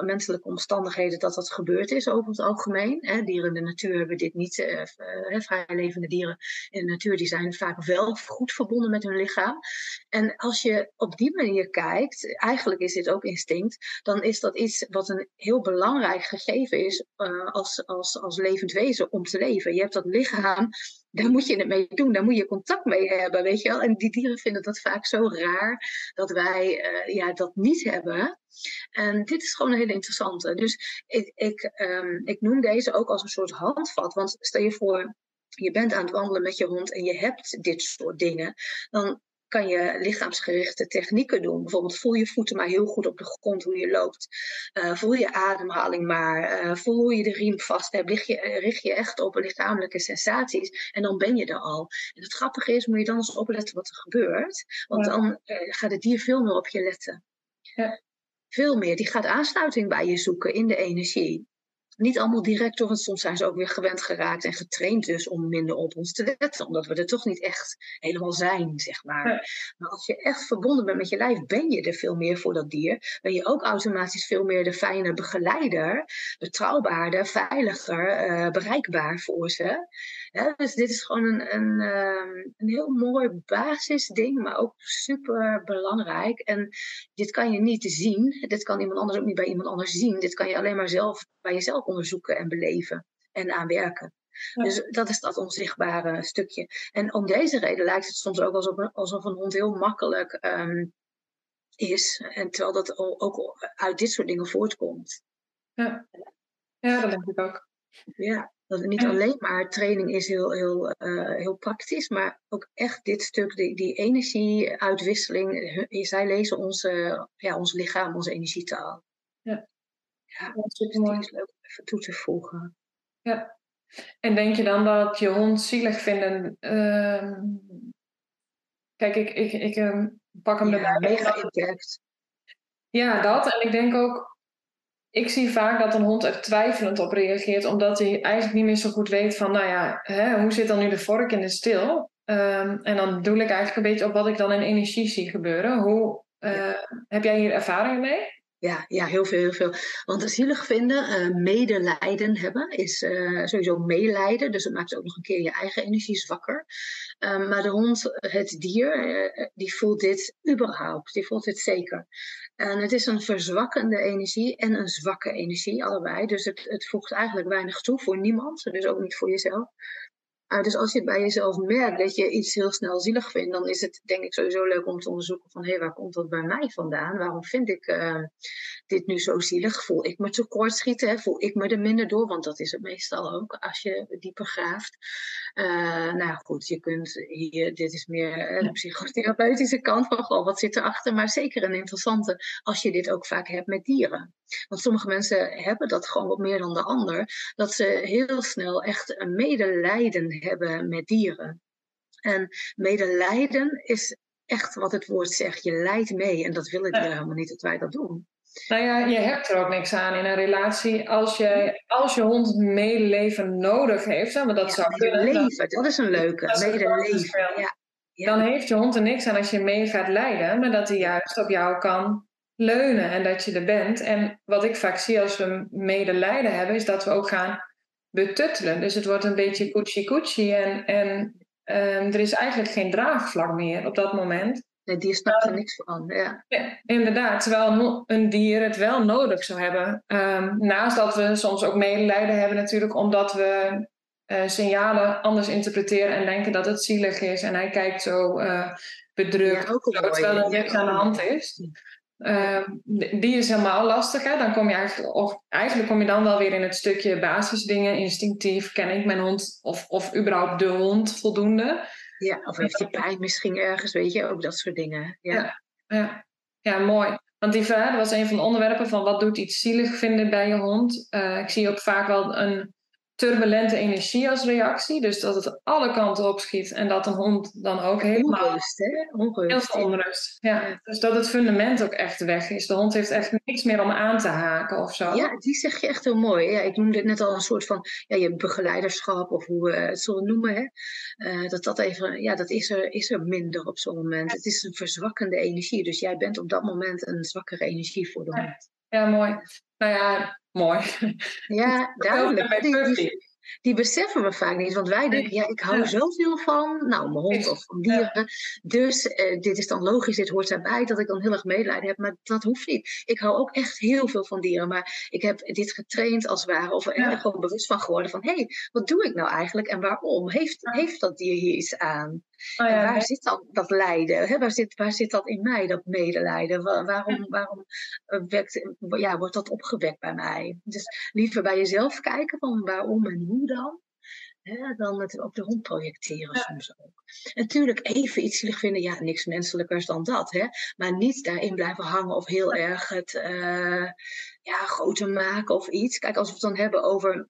B: menselijke omstandigheden dat dat gebeurd is over het algemeen. Hè. Dieren in de natuur hebben dit niet. Uh, uh, vrijlevende dieren in de natuur die zijn vaak wel goed verbonden met hun lichaam. En als je op die manier kijkt, eigenlijk is dit ook instinct, dan is dat iets wat een heel belangrijk gegeven is als, als, als levend wezen om te leven. Je hebt dat lichaam daar moet je het mee doen, daar moet je contact mee hebben, weet je wel. En die dieren vinden dat vaak zo raar dat wij uh, ja, dat niet hebben. En dit is gewoon een hele interessante. Dus ik, ik, um, ik noem deze ook als een soort handvat. Want stel je voor, je bent aan het wandelen met je hond en je hebt dit soort dingen. Dan kan je lichaamsgerichte technieken doen. Bijvoorbeeld voel je voeten maar heel goed op de grond hoe je loopt. Uh, voel je ademhaling maar. Uh, voel hoe je de riem vast hebt. Richt je, uh, richt je echt op lichamelijke sensaties. En dan ben je er al. En het grappige is, moet je dan eens opletten wat er gebeurt. Want dan gaat het dier veel meer op je letten. Ja. Veel meer. Die gaat aansluiting bij je zoeken in de energie. Niet allemaal direct, want soms zijn ze ook weer gewend geraakt en getraind dus om minder op ons te letten. Omdat we er toch niet echt helemaal zijn, zeg maar. Maar als je echt verbonden bent met je lijf, ben je er veel meer voor dat dier. Ben je ook automatisch veel meer de fijne begeleider, betrouwbaarder, veiliger, uh, bereikbaar voor ze. dus dit is gewoon een, een, uh, een heel mooi basisding, maar ook super belangrijk. En dit kan je niet zien. Dit kan iemand anders ook niet bij iemand anders zien. Dit kan je alleen maar zelf bij jezelf onderzoeken en beleven en aanwerken. Dus dat is dat onzichtbare stukje. En om deze reden lijkt het soms ook alsof, alsof een hond heel makkelijk um, is. En terwijl dat ook uit dit soort dingen voortkomt.
A: Ja, ja dat denk ik ook.
B: Ja, dat niet alleen maar training is heel, heel, uh, heel praktisch, maar ook echt dit stuk, die, die energieuitwisseling. Zij lezen onze, ja, ons lichaam, onze energietaal.
A: Ja.
B: Ja, dat is super mooi. leuk om even toe te voegen.
A: Ja. En denk je dan dat je hond zielig vinden? Uh, kijk, ik, ik, ik uh, pak hem
B: ja,
A: erbij.
B: mega impact.
A: Ja, dat. En ik denk ook, ik zie vaak dat een hond er twijfelend op reageert, omdat hij eigenlijk niet meer zo goed weet van, nou ja, hè, hoe zit dan nu de vork in de stil? Um, en dan doe ik eigenlijk een beetje op wat ik dan in energie zie gebeuren. Hoe, uh, ja. Heb jij hier ervaring mee?
B: Ja, ja, heel veel, heel veel. Want zielig vinden, uh, medelijden hebben, is uh, sowieso meelijden. Dus het maakt ook nog een keer je eigen energie zwakker. Uh, maar de hond, het dier, die voelt dit überhaupt. Die voelt dit zeker. En het is een verzwakkende energie en een zwakke energie, allebei. Dus het, het voegt eigenlijk weinig toe voor niemand. Dus ook niet voor jezelf. Uh, dus als je bij jezelf merkt dat je iets heel snel zielig vindt, dan is het denk ik sowieso leuk om te onderzoeken van hé, hey, waar komt dat bij mij vandaan? Waarom vind ik uh, dit nu zo zielig? Voel ik me tekortschieten? Hè? Voel ik me er minder door? Want dat is het meestal ook als je dieper graaft. Uh, nou goed, je kunt hier, dit is meer de psychotherapeutische kant van goh, wat zit erachter? Maar zeker een interessante als je dit ook vaak hebt met dieren. Want sommige mensen hebben dat gewoon wat meer dan de ander. Dat ze heel snel echt een medelijden hebben met dieren. En medelijden is echt wat het woord zegt. Je lijdt mee. En dat willen dieren helemaal niet dat wij dat doen.
A: Nou ja, je hebt er ook niks aan in een relatie als je, als je hond medeleven nodig heeft. Maar dat ja, zou
B: kunnen. Leven, dat is een leuke. Medeleven. Ja.
A: Ja. Dan heeft je hond er niks aan als je mee gaat leiden, maar dat hij juist op jou kan leunen en dat je er bent. En wat ik vaak zie als we medelijden hebben, is dat we ook gaan betuttelen. Dus het wordt een beetje koetsie-koetsie en, en um, er is eigenlijk geen draagvlak meer op dat moment.
B: Nee, die snapt er niks van. Ja.
A: ja. inderdaad, terwijl een dier het wel nodig zou hebben. Um, naast dat we soms ook medelijden hebben natuurlijk, omdat we uh, signalen anders interpreteren en denken dat het zielig is. En hij kijkt zo uh, bedrukt, ja, terwijl er niks aan de hand is. Uh, die is helemaal lastig. Hè? Dan kom je eigenlijk, of eigenlijk kom je dan wel weer in het stukje basisdingen. Instinctief ken ik mijn hond of, of überhaupt de hond voldoende.
B: Ja, of heeft hij pijn misschien ergens, weet je, ook dat soort dingen. Ja,
A: ja, ja. ja mooi. Want die vraag was een van de onderwerpen van wat doet iets zielig vinden bij je hond. Uh, ik zie ook vaak wel een turbulente energie als reactie. Dus dat het alle kanten op schiet en dat een hond dan ook helemaal...
B: Onrust, hè? Onrust.
A: Heel veel onrust, ja. Dus dat het fundament ook echt weg is. De hond heeft echt niks meer om aan te haken of zo.
B: Ja, die zeg je echt heel mooi. Ja, ik noemde het net al een soort van ja, je begeleiderschap of hoe we het zullen noemen. Hè? Uh, dat dat even, ja, dat is er, is er minder op zo'n moment. Het is een verzwakkende energie. Dus jij bent op dat moment een zwakkere energie voor de hond.
A: Ja, mooi. Nou ja, mooi.
B: Ja, [LAUGHS] duidelijk. Die, die, beseffen we vaak niet. Want wij denken, ja, ik hou ja. zoveel van, nou, mijn hond of van dieren. Dus uh, dit is dan logisch, dit hoort erbij, dat ik dan heel erg medelijden heb. Maar dat hoeft niet. Ik hou ook echt heel veel van dieren. Maar ik heb dit getraind als het ware. Of er ja. gewoon bewust van geworden van, hé, hey, wat doe ik nou eigenlijk en waarom? Heeft, heeft dat dier hier iets aan? Oh ja, en waar zit dan dat lijden? Hè? Waar, zit, waar zit dat in mij, dat medelijden? waarom waarom eh, wekt, ja, wordt dat opgewekt bij mij? Dus liever bij jezelf kijken van waarom en hoe dan. Hè, dan het op de hond projecteren soms ook. Natuurlijk even iets zielig vinden, ja, niks menselijkers dan dat. Hè? Maar niet daarin blijven hangen of heel erg het uh, ja, groter maken of iets. Kijk, als we het dan hebben over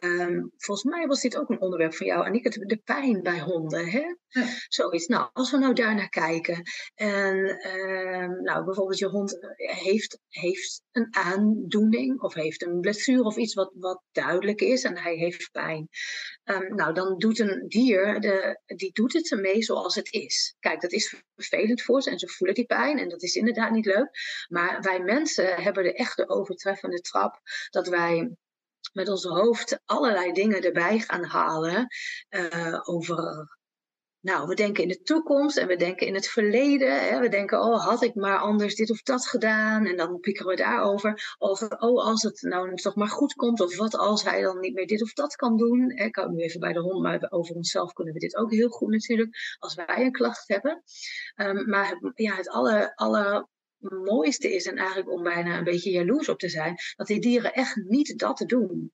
B: Um, volgens mij was dit ook een onderwerp van jou, Annika, de pijn bij honden. Hè? Ja. Zoiets. Nou, als we nou daar naar kijken. En um, nou, bijvoorbeeld je hond eh, heeft, heeft een aandoening of heeft een blessure of iets wat, wat duidelijk is en hij heeft pijn. Um, nou, dan doet een dier, de, die doet het ermee zoals het is. Kijk, dat is vervelend voor ze en ze voelen die pijn en dat is inderdaad niet leuk. Maar wij mensen hebben de echte overtreffende trap dat wij met ons hoofd allerlei dingen erbij gaan halen uh, over. Nou, we denken in de toekomst en we denken in het verleden. Hè. We denken, oh, had ik maar anders dit of dat gedaan. En dan piekeren we daarover. Of, oh, als het nou toch maar goed komt. Of wat als hij dan niet meer dit of dat kan doen. Ik hou nu even bij de hond, maar over onszelf kunnen we dit ook heel goed natuurlijk. Als wij een klacht hebben. Um, maar ja, het alle, alle mooiste is en eigenlijk om bijna een beetje jaloers op te zijn, dat die dieren echt niet dat doen.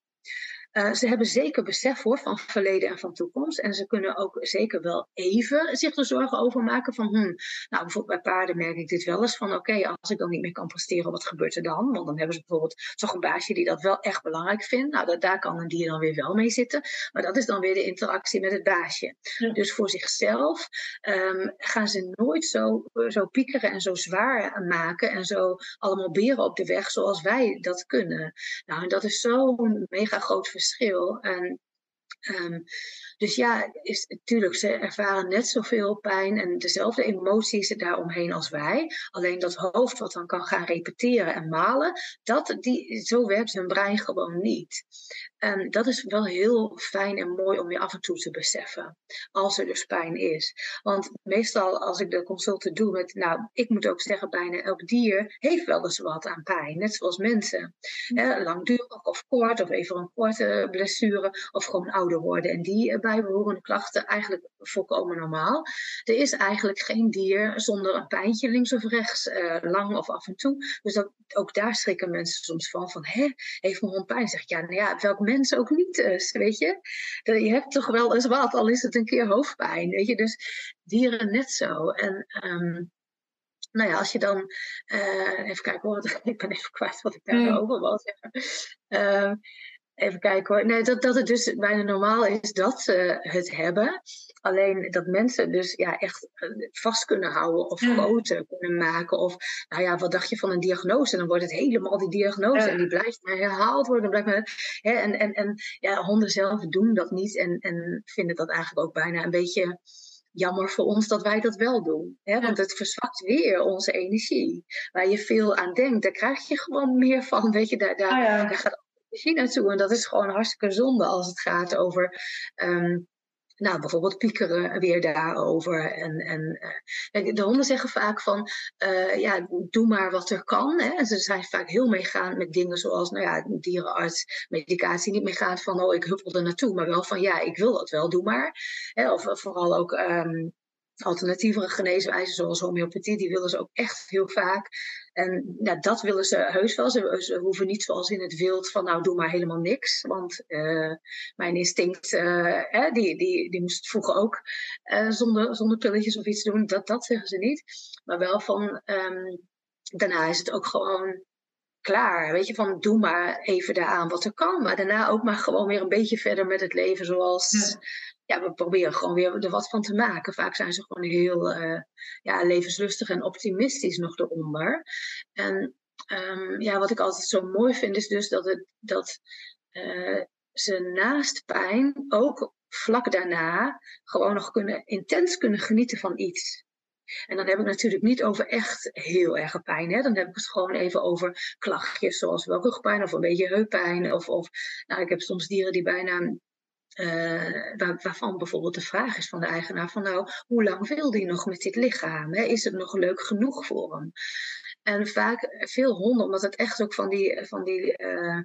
B: Uh, ze hebben zeker besef hoor, van verleden en van toekomst. En ze kunnen ook zeker wel even zich er zorgen over maken van, hmm, nou bijvoorbeeld bij paarden merk ik dit wel eens van, oké, als ik dan niet meer kan presteren, wat gebeurt er dan? Want dan hebben ze bijvoorbeeld toch een baasje die dat wel echt belangrijk vindt. Nou, dat, daar kan een dier dan weer wel mee zitten. Maar dat is dan weer de interactie met het baasje. Dus voor zichzelf um, gaan ze nooit zo, zo piekeren en zo zwaar maken en zo allemaal beren op de weg zoals wij dat kunnen. Nou, en dat is zo'n mega groot verschil. En, um, dus ja, is, natuurlijk, ze ervaren net zoveel pijn en dezelfde emoties daaromheen als wij. Alleen dat hoofd wat dan kan gaan repeteren en malen, dat, die, zo werkt hun brein gewoon niet. En dat is wel heel fijn en mooi om je af en toe te beseffen, als er dus pijn is. Want meestal als ik de consulten doe met, nou, ik moet ook zeggen, bijna elk dier heeft wel eens wat aan pijn, net zoals mensen. Langdurig of kort, of even een korte blessure, of gewoon ouder worden. En die bijbehorende klachten eigenlijk volkomen normaal. Er is eigenlijk geen dier zonder een pijntje links of rechts, uh, lang of af en toe. Dus dat, ook daar schrikken mensen soms van, van, hè, heeft mijn hond pijn? Zeg ik, ja, nou ja, welk mens ook niet is, weet je. Je hebt toch wel eens wat, al is het een keer hoofdpijn, weet je. Dus dieren net zo. En... Um, nou ja, als je dan, uh, even kijken hoor, [LAUGHS] ik ben even kwijt wat ik daarover mm. wil zeggen. Uh, Even kijken hoor. Nee, dat, dat het dus bijna normaal is dat ze het hebben. Alleen dat mensen dus ja, echt eh, vast kunnen houden of groter kunnen maken. Of nou ja, wat dacht je van een diagnose? Dan wordt het helemaal die diagnose. En die blijft maar herhaald worden. Blijft maar, hè, en en, en ja, honden zelf doen dat niet. En, en vinden dat eigenlijk ook bijna een beetje jammer voor ons dat wij dat wel doen. Hè? Want het verzwakt weer onze energie. Waar je veel aan denkt, daar krijg je gewoon meer van. Weet je, daar, daar, ah, daar gaat energie naartoe. En dat is gewoon hartstikke zonde als het gaat over. Um, nou, bijvoorbeeld piekeren weer daarover. En, en uh, de honden zeggen vaak van, uh, ja, doe maar wat er kan. Hè. En ze zijn vaak heel meegaan met dingen zoals, nou ja, dierenarts, medicatie niet meegaan van, oh, ik huppel er naartoe. Maar wel van, ja, ik wil dat wel, doe maar. Hè. Of vooral ook um, alternatievere geneeswijzen zoals homeopathie, die willen ze ook echt heel vaak. En dat willen ze heus wel. Ze, hoeven niet zoals in het wild van nou doe maar helemaal niks. Want uh, mijn instinct, uh, die, die, die moest vroeger ook uh, zonder, zonder pilletjes of iets doen. Dat, dat zeggen ze niet. Maar wel van um, daarna is het ook gewoon klaar. Weet je, van doe maar even daaraan wat er kan. Maar daarna ook maar gewoon weer een beetje verder met het leven zoals we proberen gewoon weer er wat van te maken. Vaak zijn ze gewoon heel uh, ja, levenslustig en optimistisch nog eronder. En um, ja, wat ik altijd zo mooi vind, is dus dat, het, dat uh, ze naast pijn ook vlak daarna gewoon nog kunnen, intens kunnen genieten van iets. En dan heb ik natuurlijk niet over echt heel erg pijn. Hè? Dan heb ik het gewoon even over klachtjes, zoals wel rugpijn of een beetje heuppijn. Of, of nou, ik heb soms dieren die bijna uh, waar, waarvan bijvoorbeeld de vraag is van de eigenaar van nou, hoe lang wil die nog met dit lichaam? Hè? Is het nog leuk genoeg voor hem? En vaak veel honden, omdat het echt ook van die, van die uh,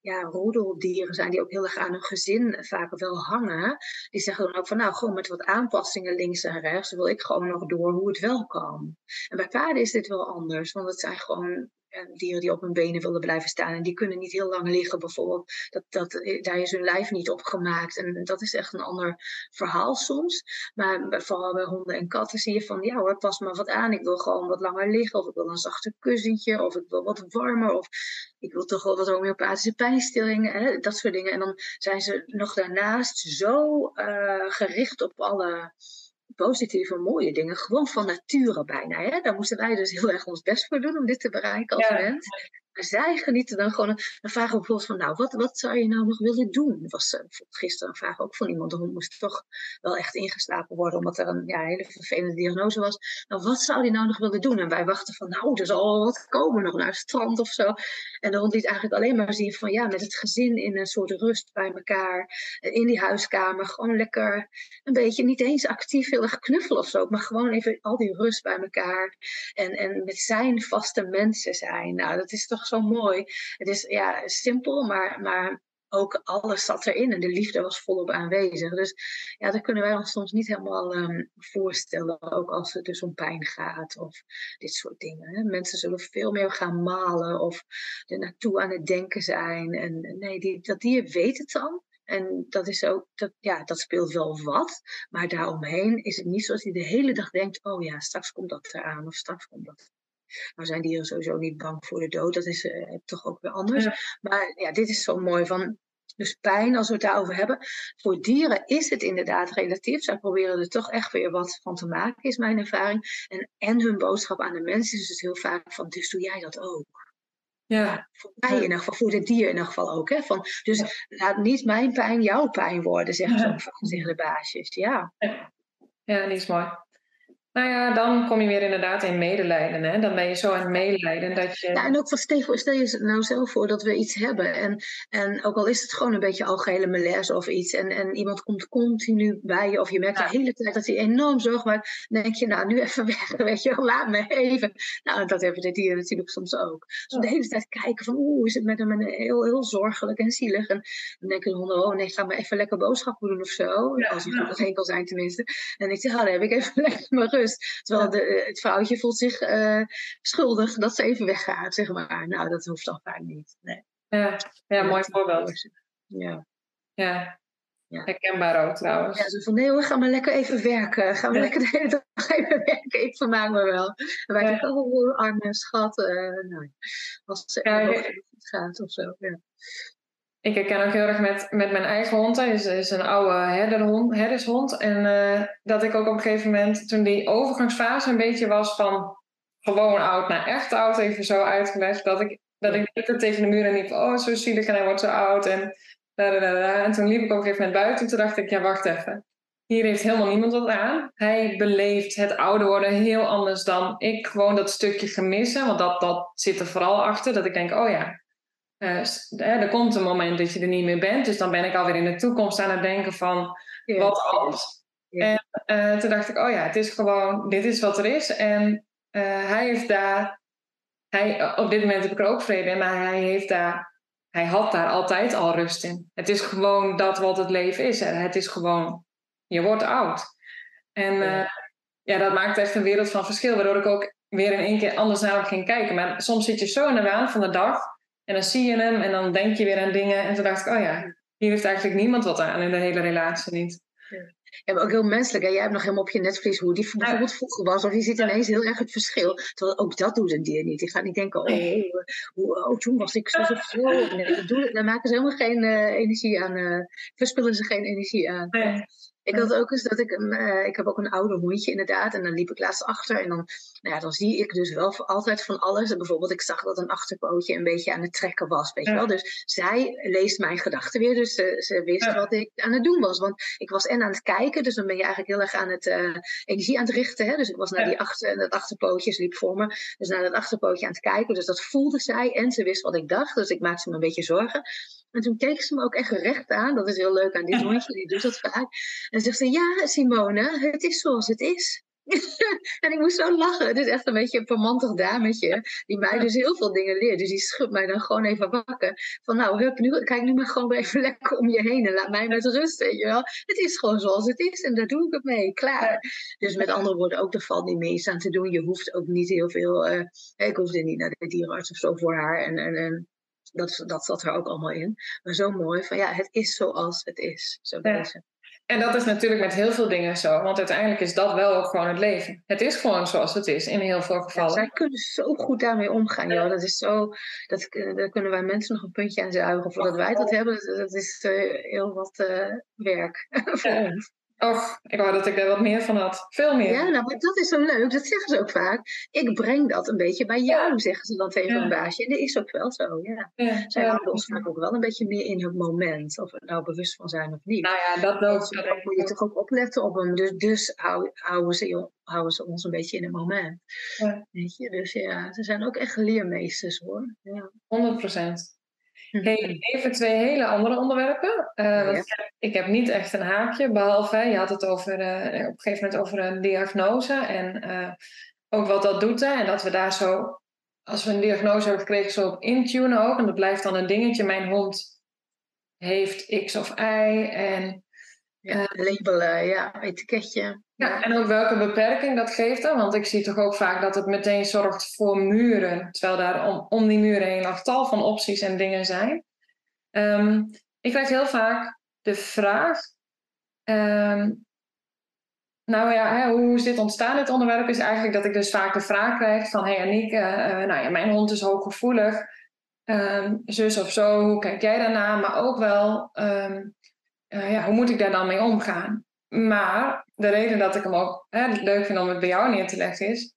B: ja, roedeldieren zijn die ook heel erg aan hun gezin vaak wel hangen. Die zeggen dan ook van nou, gewoon met wat aanpassingen links en rechts wil ik gewoon nog door hoe het wel kan. En bij paarden is dit wel anders, want het zijn gewoon dieren die op hun benen willen blijven staan. En die kunnen niet heel lang liggen bijvoorbeeld. Dat, dat, eh, daar is hun lijf niet op gemaakt. En dat is echt een ander verhaal soms. Maar vooral bij honden en katten zie je van... ja hoor, pas maar wat aan. Ik wil gewoon wat langer liggen. Of ik wil een zachter kussentje. Of ik wil wat warmer. Of ik wil toch wel wat homeopathische pijnstillingen. Hè, dat soort dingen. En dan zijn ze nog daarnaast zo uh, gericht op alle positieve, mooie dingen. Gewoon van nature bijna. Hè? Daar moesten wij dus heel erg ons best voor doen om dit te bereiken als mens zij genieten dan gewoon. Dan vragen bijvoorbeeld van, nou, wat, wat zou je nou nog willen doen? Was uh, gisteren een vraag ook van iemand, hond moest toch wel echt ingeslapen worden, omdat er een ja, hele vervelende diagnose was. Nou, wat zou die nou nog willen doen? En wij wachten van, nou, er zal wat komen, nog naar het strand of zo. En hond liet eigenlijk alleen maar zien van, ja, met het gezin in een soort rust bij elkaar, eh, in die huiskamer, gewoon lekker een beetje, niet eens actief erg knuffelen of zo, maar gewoon even al die rust bij elkaar. En, en met zijn vaste mensen zijn. Nou, dat is toch zo mooi. Het is ja, simpel, maar, maar ook alles zat erin en de liefde was volop aanwezig. Dus ja, dat kunnen wij ons soms niet helemaal um, voorstellen, ook als het dus om pijn gaat of dit soort dingen. Hè. Mensen zullen veel meer gaan malen of er naartoe aan het denken zijn. En nee, die, dat dier weet het dan. En dat is ook, dat, ja, dat speelt wel wat. Maar daaromheen is het niet zoals hij de hele dag denkt: oh ja, straks komt dat eraan of straks komt dat nou zijn dieren sowieso niet bang voor de dood. Dat is uh, toch ook weer anders. Maar ja, dit is zo mooi van. Dus pijn, als we het daarover hebben. Voor dieren is het inderdaad relatief. Zij proberen er toch echt weer wat van te maken, is mijn ervaring. En, en hun boodschap aan de mensen is dus heel vaak van, dus doe jij dat ook. Ja. Voor mij in ieder geval, voor het dier in ieder geval ook. Hè? Van, dus laat niet mijn pijn jouw pijn worden, zeggen ze tegen de baasjes. Ja.
A: Ja, die is mooi. Nou ja, dan kom je weer inderdaad in medelijden. Hè? Dan ben je zo aan het medelijden dat je.
B: Ja, en ook van stel, stel je nou zelf voor dat we iets hebben. En, en ook al is het gewoon een beetje algehele malaise of iets. En, en iemand komt continu bij je. Of je merkt de hele tijd dat hij enorm zorg maakt. Dan denk je, nou, nu even [LAUGHS] weg. Weet je, laat me even. Nou, dat hebben de dieren natuurlijk soms ook. Dus de hele tijd kijken van, oeh, is het met hem heel, heel zorgelijk en zielig. En dan denken de honden, oh nee, ga maar even lekker boodschappen doen of zo. Als hij goed heen kan zijn tenminste. En ik zeg, oh, dan heb ik even [LAUGHS] lekker mijn rust. Terwijl de, eh, het vrouwtje voelt zich uh, schuldig dat ze even weggaat, zeg maar. Nou, dat hoeft dan vaak niet. Nee.
A: Ja, ja mooi voorbeeld. Ja. ja. Ja. Herkenbaar ook trouwens.
B: Ja, zo van nee hoor, ga maar lekker even werken. Ga maar lekker de hele dag [LAUGHS] even werken. Ik vermaak me wel. En wij denken, oh arme schat. Uh, nou, als het ja, goed gaat of zo. Ja.
A: Ik herken ook heel erg met, met mijn eigen hond. Hij is, is een oude herderhond, herdershond. En uh, dat ik ook op een gegeven moment, toen die overgangsfase een beetje was van gewoon oud naar echt oud, even zo uitgelegd, dat ik, dat ik tegen de muur en liep, oh zo zielig en hij wordt zo oud. En, en toen liep ik op een gegeven moment buiten en toen dacht ik, ja wacht even. Hier heeft helemaal niemand wat aan. Hij beleeft het ouder worden heel anders dan ik. Gewoon dat stukje gemissen, want dat, dat zit er vooral achter. Dat ik denk, oh ja, uh, er komt een moment dat je er niet meer bent. Dus dan ben ik alweer in de toekomst aan het denken van wat als. En uh, toen dacht ik, oh ja, het is gewoon, dit is wat er is. En uh, hij heeft daar, hij, op dit moment heb ik er ook vrede in, maar hij heeft daar, hij had daar altijd al rust in. Het is gewoon dat wat het leven is. Het is gewoon, je wordt oud. En ja. ja, dat maakt echt een wereld van verschil, waardoor ik ook weer in één keer anders naar hem ging kijken. Maar soms zit je zo in de waan van de dag en dan zie je hem en dan denk je weer aan dingen. En toen dacht ik, oh ja, hier heeft eigenlijk niemand wat aan in de hele relatie niet.
B: Ja, maar ook heel menselijk. Hè? Jij hebt nog helemaal op je netvlies hoe die bijvoorbeeld vroeger was. Of je ziet ineens heel erg het verschil. Terwijl ook dat doet een dier niet. Die gaat niet denken, oh, oh, oh toen was ik zo of zo. Nee, daar maken ze helemaal geen uh, energie aan. Uh, verspillen ze geen energie aan. Nee. Ik had ook eens dat ik, uh, ik heb ook een oude hondje inderdaad. En dan liep ik laatst achter. En dan, nou ja, dan zie ik dus wel altijd van alles. En bijvoorbeeld, ik zag dat een achterpootje een beetje aan het trekken was. Weet je wel? Dus zij leest mijn gedachten weer. Dus ze, ze wist wat ik aan het doen was. Want ik was en aan het kijken. Dus dan ben je eigenlijk heel erg aan het uh, energie aan het richten. Hè? Dus ik was naar die achter, dat achterpootje, ze liep voor me. Dus naar dat achterpootje aan het kijken. Dus dat voelde zij. En ze wist wat ik dacht. Dus ik maakte me een beetje zorgen. En toen keek ze me ook echt recht aan. Dat is heel leuk aan dit hondje, die doet dat vaak. En zegt ze, ja Simone, het is zoals het is. [LAUGHS] En ik moest zo lachen. Het is echt een beetje een vermantig dametje. Die mij dus heel veel dingen leert. Dus die schudt mij dan gewoon even wakker. Van nou, hup, nu, kijk nu maar gewoon [LAUGHS] even lekker om je heen. En laat mij met rust, weet je wel. Het is gewoon zoals het is. En daar doe ik het mee. Klaar. Dus met andere woorden, ook er valt niet meer iets aan te doen. Je hoeft ook niet heel veel... Uh, ik hoefde niet naar de dierenarts of zo voor haar. En, en, en dat, dat zat er ook allemaal in. Maar zo mooi van ja, het is zoals het is. Zo ja.
A: En dat is natuurlijk met heel veel dingen zo, want uiteindelijk is dat wel ook gewoon het leven. Het is gewoon zoals het is in heel veel gevallen.
B: zij kunnen zo goed daarmee omgaan, joh. Dat is zo, dat, eh, daar kunnen wij mensen nog een puntje aan zuigen voordat wij dat hebben. Dat, is uh, heel wat uh, werk [LAUGHS] voor ons.
A: Och, ik wou dat ik er wat meer van had. Veel meer.
B: Ja, nou, maar dat is zo leuk. Dat zeggen ze ook vaak. Ik breng dat een beetje bij jou, zeggen ze dan tegen een baasje. En dat is ook wel zo, ja. ja. Zij houden ons vaak ook wel een beetje meer in het moment. Of we nou bewust van zijn of niet.
A: Nou ja, dat ook.
B: Dan moet je toch ook opletten op hem. Dus, dus houden, ze, houden ze ons een beetje in het moment. Weet je? Dus ja, ze zijn ook echt leermeesters, hoor. Ja.
A: 100 procent. Hey, [LAUGHS] even twee hele andere onderwerpen. Uh, ik heb niet echt een haakje, behalve je had het over, uh, op een gegeven moment over een diagnose en uh, ook wat dat doet. Hè, en dat we daar zo, als we een diagnose hebben gekregen, zo op intunen ook. En dat blijft dan een dingetje. Mijn hond heeft X of Y. En,
B: ja, labelen, ja, etiketje.
A: Ja, en ook welke beperking dat geeft dan. Want ik zie toch ook vaak dat het meteen zorgt voor muren. Terwijl daar om, om die muren heen nog tal van opties en dingen zijn. Um, ik krijg heel vaak de vraag. Um, nou ja, hè, hoe is dit ontstaan, dit onderwerp? Is eigenlijk dat ik dus vaak de vraag krijg van... Hé hey Aniek, uh, nou ja, mijn hond is hooggevoelig. Um, zus of zo, hoe kijk jij daarna? Maar ook wel, uh, ja, hoe moet ik daar dan mee omgaan? Maar de reden dat ik hem ook hè, leuk vind om het bij jou neer te leggen is,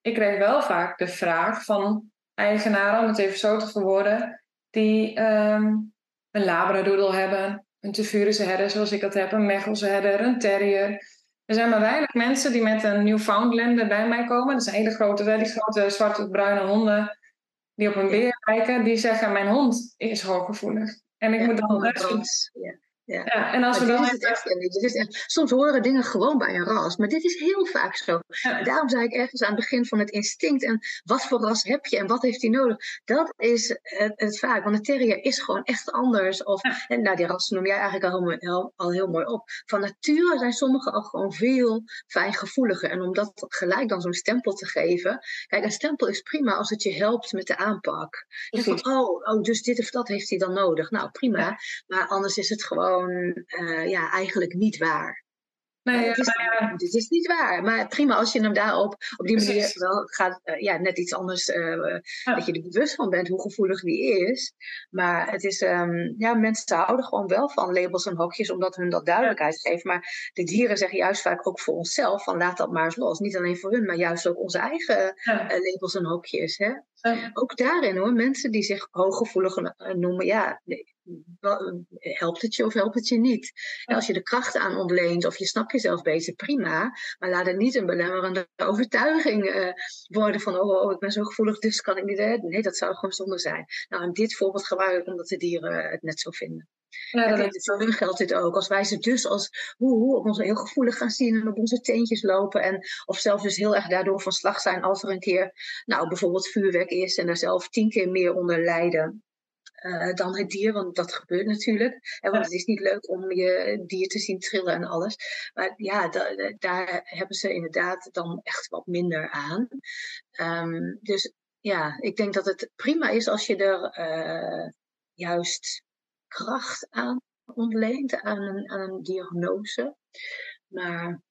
A: ik krijg wel vaak de vraag van eigenaren, om het even zo te verwoorden, die um, een labradoodle hebben, een Tevurese herder zoals ik dat heb, een Mechelse herder, een terrier. Er zijn maar weinig mensen die met een Newfoundlander bij mij komen. Dat zijn hele grote, die grote zwarte bruine honden die op een beer lijken. Die zeggen, mijn hond is hooggevoelig. En ik moet dan best... Ja.
B: Ja. ja. en als we dan. Is echt, dit is echt, soms horen dingen gewoon bij een ras, maar dit is heel vaak zo. Ja. Daarom zei ik ergens aan het begin van het instinct en wat voor ras heb je en wat heeft hij nodig? Dat is het, het vaak, want de terrier is gewoon echt anders. Of, en nou, die rassen noem jij eigenlijk al heel, al heel mooi op. Van nature zijn sommigen al gewoon veel fijngevoeliger. En om dat gelijk dan zo'n stempel te geven. Kijk, een stempel is prima als het je helpt met de aanpak. van, oh, oh, dus dit of dat heeft hij dan nodig. Nou, prima. Maar anders is het gewoon uh, ja, eigenlijk niet waar. Nee, ja, het, is, ja. het is niet waar. Maar prima als je hem daarop op die manier wel gaat, uh, ja, net iets anders, uh, dat je er bewust van bent hoe gevoelig die is. Maar het is, um, ja, mensen houden gewoon wel van labels en hokjes, omdat hun dat duidelijkheid geeft. Maar de dieren zeggen juist vaak ook voor onszelf, van laat dat maar eens los. Niet alleen voor hun, maar juist ook onze eigen labels en hokjes. Hè? Ook daarin hoor, mensen die zich hooggevoelig noemen, ja, helpt het je of helpt het je niet? En als je de krachten aan ontleent of je snapt jezelf beter, prima. Maar laat het niet een belemmerende [LAUGHS] overtuiging uh, worden van, oh, oh, ik ben zo gevoelig, dus kan ik niet. Hè? Nee, dat zou gewoon zonde zijn. Nou, in dit voorbeeld gebruik ik omdat de dieren het net zo vinden. Ja, dat is... Voor hun geldt dit ook. Als wij ze dus als hoe, hoe op ons heel gevoelig gaan zien en op onze teentjes lopen. En, of zelfs dus heel erg daardoor van slag zijn als er een keer nou, bijvoorbeeld vuurwerk is en daar zelf tien keer meer onder lijden. Uh, dan het dier, want dat gebeurt natuurlijk. Hè, want het is niet leuk om je dier te zien trillen en alles. Maar ja, da daar hebben ze inderdaad dan echt wat minder aan. Um, dus ja, ik denk dat het prima is als je er uh, juist kracht aan ontleent, aan een, aan een diagnose. Maar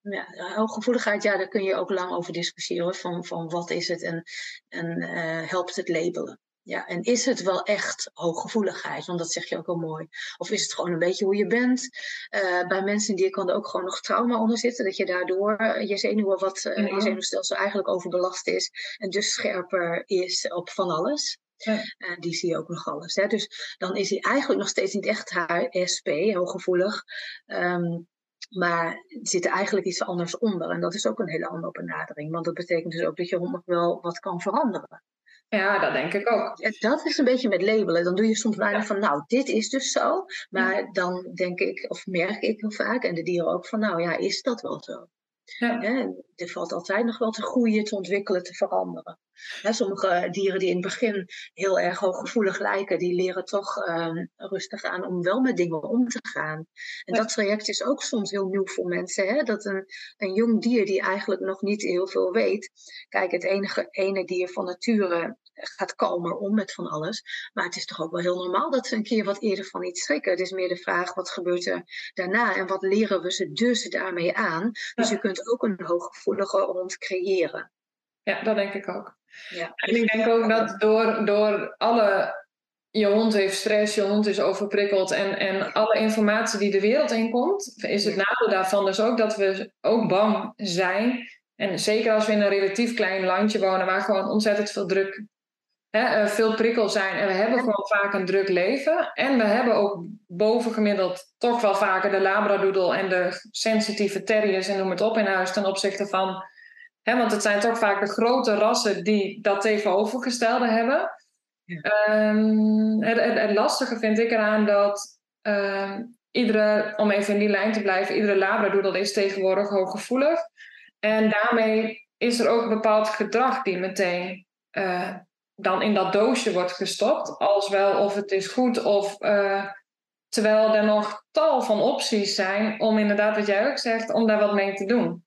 B: ja, hooggevoeligheid, ja, daar kun je ook lang over discussiëren. Van, van wat is het en, en uh, helpt het labelen. Ja, en is het wel echt hooggevoeligheid? Want dat zeg je ook wel mooi. Of is het gewoon een beetje hoe je bent? Uh, bij mensen die kan er ook gewoon nog trauma onder zitten. Dat je daardoor uh, je zenuwen wat, uh, je zenuwstelsel eigenlijk overbelast is. En dus scherper is op van alles. Ja. die zie je ook nog alles. Hè? Dus dan is hij eigenlijk nog steeds niet echt HSP, hooggevoelig. Um, maar zit er eigenlijk iets anders onder. En dat is ook een hele andere benadering. Want dat betekent dus ook dat je hond nog wel wat kan veranderen.
A: Ja, dat denk ik ook.
B: Dat is een beetje met labelen. Dan doe je soms weinig van, nou, dit is dus zo. Maar dan denk ik, of merk ik heel vaak, en de dieren ook, van, nou ja, is dat wel zo? Ja. er valt altijd nog wel te groeien, te ontwikkelen, te veranderen. sommige dieren die in het begin heel erg hooggevoelig lijken, die leren toch ehm, rustig aan om wel met dingen om te gaan. En dat traject is ook soms heel nieuw voor mensen. Hè? Dat een, een jong dier die eigenlijk nog niet heel veel weet. Kijk, het enige ene dier van nature gaat kalmer om met van alles. Maar het is toch ook wel heel normaal dat ze een keer wat eerder van iets schrikken. Het is meer de vraag, wat gebeurt er daarna en wat leren we ze dus daarmee aan? Dus je kunt ook een hooggevoelige hond creëren.
A: Ja, dat denk ik ook. Ja. En ik denk ook dat door, door alle je hond heeft stress, je hond is overprikkeld en, en alle informatie die de wereld inkomt, is het nadeel daarvan dus ook dat we ook bang zijn. En zeker als we in een relatief klein landje wonen waar gewoon ontzettend veel druk hè, eh, veel prikkels zijn. En we hebben gewoon vaak een druk leven. En we hebben ook bovengemiddeld toch wel vaker de labradoodle en de sensitieve terriers en noem het op in huis ten opzichte van. Hè, want het zijn toch vaak de grote rassen die dat tegenovergestelde hebben. Ehm, het, het, lastige vind ik eraan dat ehm, iedere, om even in die lijn te blijven, iedere labradoodle is tegenwoordig hooggevoelig. En daarmee is er ook een bepaald gedrag die meteen uh, dan in dat doosje wordt gestopt, als wel of het is goed of uh, terwijl er nog tal van opties zijn om inderdaad, wat jij ook zegt, om daar wat mee te doen.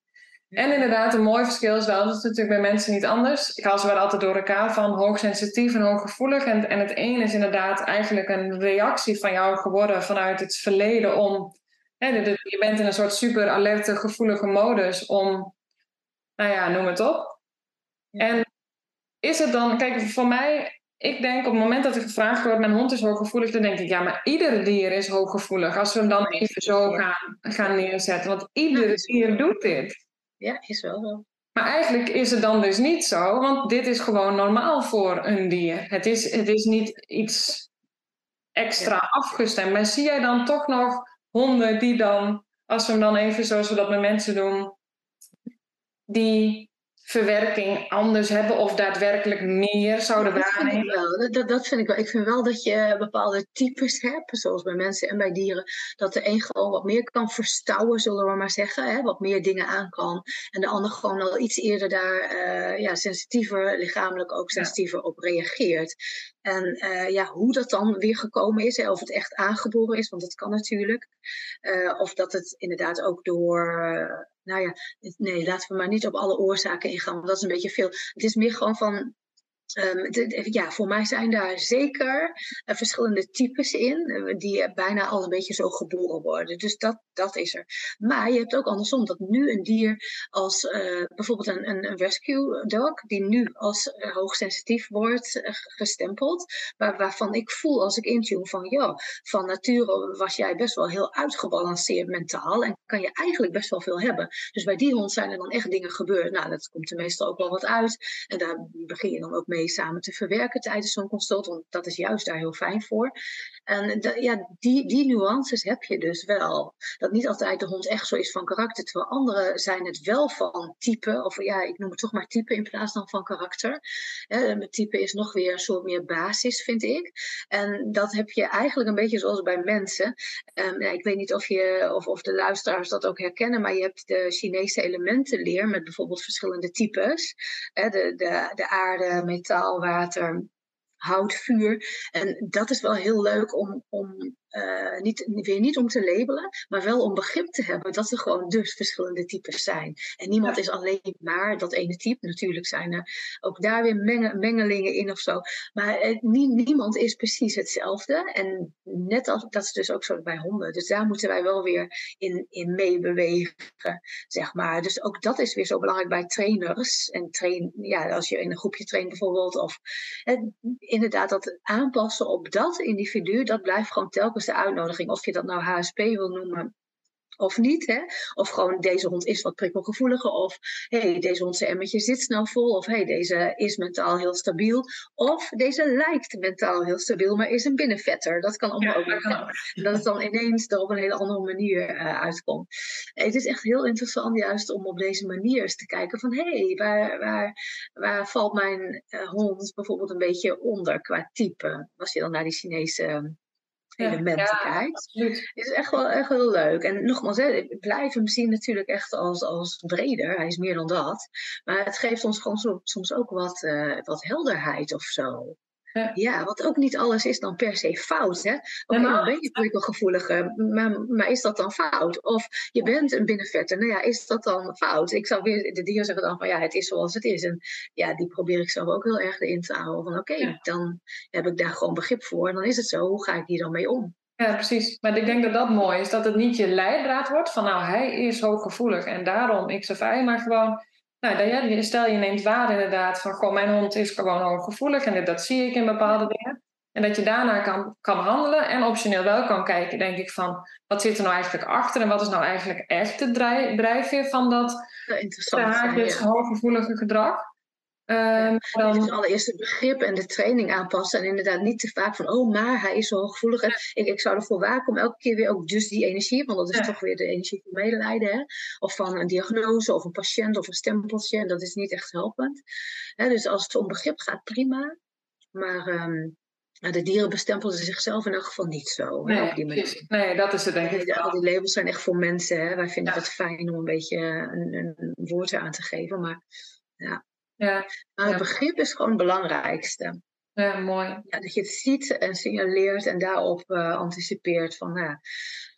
A: En inderdaad, een mooi verschil is wel, dat is natuurlijk bij mensen niet anders. Ik haal ze wel altijd door elkaar van hoogsensitief en hooggevoelig. En, en het een is inderdaad eigenlijk een reactie van jou geworden vanuit het verleden om. Hè, je bent in een soort super alerte, gevoelige modus om, nou ja, noem het op. En is het dan, kijk, voor mij, ik denk op het moment dat ik gevraagd word, mijn hond is hooggevoelig, dan denk ik, ja, maar ieder dier is hooggevoelig. Als we hem dan even zo gaan, gaan neerzetten, want ieder dier doet dit.
B: Ja, is wel zo.
A: Maar eigenlijk is het dan dus niet zo, want dit is gewoon normaal voor een dier. Het is, het is niet iets extra afgestemd. Maar zie jij dan toch nog honden die dan, als we hem dan even zoals we dat met mensen doen, die verwerking anders hebben of daadwerkelijk meer zouden waarnemen?
B: Dat, dat, dat, vind ik wel. Ik vind wel dat je bepaalde types hebt, zoals bij mensen en bij dieren, dat de een gewoon wat meer kan verstouwen, zullen we maar zeggen, hè, wat meer dingen aan kan. En de ander gewoon al iets eerder daar uh, ja, sensitiever, lichamelijk ook sensitiever op reageert. En uh, ja, hoe dat dan weer gekomen is, hè, of het echt aangeboren is, want dat kan natuurlijk. Uh, of dat het inderdaad ook door nou ja, nee, laten we maar niet op alle oorzaken ingaan, want dat is een beetje veel. Het is meer gewoon van Um, ja, voor mij zijn daar zeker uh, verschillende types in, uh, die bijna al een beetje zo geboren worden. Dus dat, dat is er. Maar je hebt ook andersom dat nu een dier als bijvoorbeeld een, een, een, rescue dog, die nu als hoogsensitief wordt gestempeld, waar, waarvan ik voel als ik intune van, ja, van nature was jij best wel heel uitgebalanceerd mentaal en kan je eigenlijk best wel veel hebben. Dus bij die hond zijn er dan echt dingen gebeurd. Nou, dat komt er meestal ook wel wat uit en daar begin je dan ook mee samen te verwerken tijdens zo'n consult, want dat is juist daar heel fijn voor. En ja, die, die nuances heb je dus wel. Dat niet altijd de hond echt zo is van karakter, terwijl anderen zijn het wel van type, of ja, ik noem het toch maar type in plaats van van karakter. Met type is nog weer een soort meer basis, vind ik. En dat heb je eigenlijk een beetje zoals bij mensen. Um, ja, ik weet niet of, je, of, of de luisteraars dat ook herkennen, maar je hebt de Chinese elementenleer met bijvoorbeeld verschillende types. de, de, de aarde, metaal, water, hout, vuur. En dat is wel heel leuk om, om uh, niet, weer niet om te labelen, maar wel om begrip te hebben dat er gewoon dus verschillende types zijn. En niemand is alleen maar dat ene type. Natuurlijk zijn er ook daar weer mengelingen in of zo. Maar eh, niemand is precies hetzelfde. En net als dat is dus ook zo bij honden. Dus daar moeten wij wel weer in, in meebewegen, zeg maar. Dus ook dat is weer zo belangrijk bij trainers. En train, ja, als je in een groepje traint bijvoorbeeld, of eh, inderdaad dat aanpassen op dat individu, dat blijft gewoon telkens de uitnodiging, of je dat nou HSP wil noemen of niet. Hè? Of gewoon deze hond is wat prikkelgevoeliger. Of hey, deze hond zijn emmertje zit snel vol. Of hey, deze is mentaal heel stabiel. Of deze lijkt mentaal heel stabiel, maar is een binnenvetter. Dat kan allemaal ook. En dat het dan ineens er op een hele andere manier uh, uitkomt. Het is echt heel interessant juist om op deze manier eens te kijken van hé, hey, waar, waar, waar valt mijn uh, hond bijvoorbeeld een beetje onder qua type? Als je dan naar die Chinese elementen kijkt. is echt wel echt heel leuk. En nogmaals, hè, ik blijf hem zien natuurlijk echt als, als breder. Hij is meer dan dat. Maar het geeft ons gewoon soms ook wat, uh, wat helderheid of zo. Ja. ja, want ook niet alles is dan per se fout. Hè? Dan ben je prikkelgevoeliger, maar, maar is dat dan fout? Of je bent een binnenvetter, nou ja, is dat dan fout? Ik zou weer, de dieren zeggen dan van ja, het is zoals het is. En ja, die probeer ik zelf ook heel erg erin te houden. Van oké, dan heb ik daar gewoon begrip voor en dan is het zo. Hoe ga ik hier dan mee om?
A: Ja, precies. Maar ik denk dat dat mooi is. Dat het niet je leidraad wordt van nou, hij is hooggevoelig en daarom X of Y, maar gewoon nou, ja, stel je neemt waar inderdaad van goh, mijn hond is gewoon hooggevoelig en dat zie ik in bepaalde dingen. En dat je daarna kan, kan handelen en optioneel wel kan kijken, denk ik, van wat zit er nou eigenlijk achter en wat is nou eigenlijk echt de drijfveer van dat haakjes hooggevoelige gedrag.
B: Um, dan... Dus allereerst het begrip en de training aanpassen. En inderdaad niet te vaak van, oh, maar hij is zo hooggevoelig. Ik, ik zou ervoor waken om elke keer weer ook dus die energie, want dat is toch weer de energie van medelijden. Hè? Of van een diagnose of een patiënt of een stempeltje. En dat is niet echt helpend. Hè? Dus als het om begrip gaat, prima. Maar um, de dieren bestempelen zichzelf in elk geval niet zo.
A: Nee,
B: op die
A: manier. nee dat is het denk ik.
B: al die labels zijn echt voor mensen. Hè? Wij vinden het fijn om een beetje een, een woord aan te geven. Maar ja, ja. Maar het begrip is gewoon het belangrijkste.
A: Ja, mooi.
B: Ja, dat je het ziet en signaleert en daarop uh, anticipeert van, nou,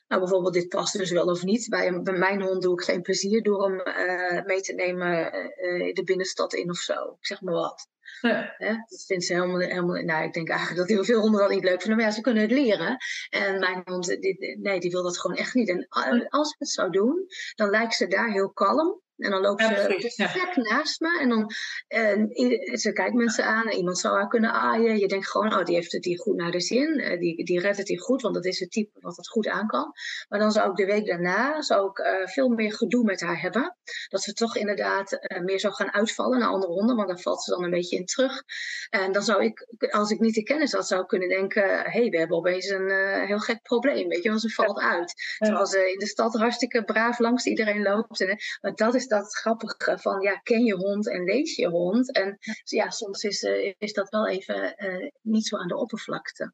B: nou, bijvoorbeeld dit past dus wel of niet. Bij, bij mijn hond doe ik geen plezier door hem uh, mee te nemen uh, de binnenstad in of zo. Ik zeg maar wat. Ja. Hè? Dat vindt ze helemaal, helemaal. Nou, ik denk eigenlijk dat heel veel honden dat niet leuk vinden. Maar ja, ze kunnen het leren. En mijn hond, die, nee, die wil dat gewoon echt niet. En als ik het zou doen, dan lijkt ze daar heel kalm. En dan loopt ze perfect naast me. En dan en, ze kijkt mensen aan. Iemand zou haar kunnen aaien. Je denkt gewoon, oh, die heeft het hier goed naar de zin. Uh, die, die redt het hier goed, want dat is het type wat het goed aan kan. Maar dan zou ik de week daarna zou ik, uh, veel meer gedoe met haar hebben. Dat ze toch inderdaad uh, meer zou gaan uitvallen naar andere honden. Want dan valt ze dan een beetje in terug. En dan zou ik, als ik niet de kennis had, zou ik kunnen denken... hé, hey, we hebben opeens een heel gek probleem. Weet je, want ze valt uit. Terwijl ze in de stad hartstikke braaf langs iedereen loopt. En, maar dat is dat grappige van ja, ken je hond en lees je hond. En ja, soms is, uh, is dat wel even uh, niet zo aan de oppervlakte.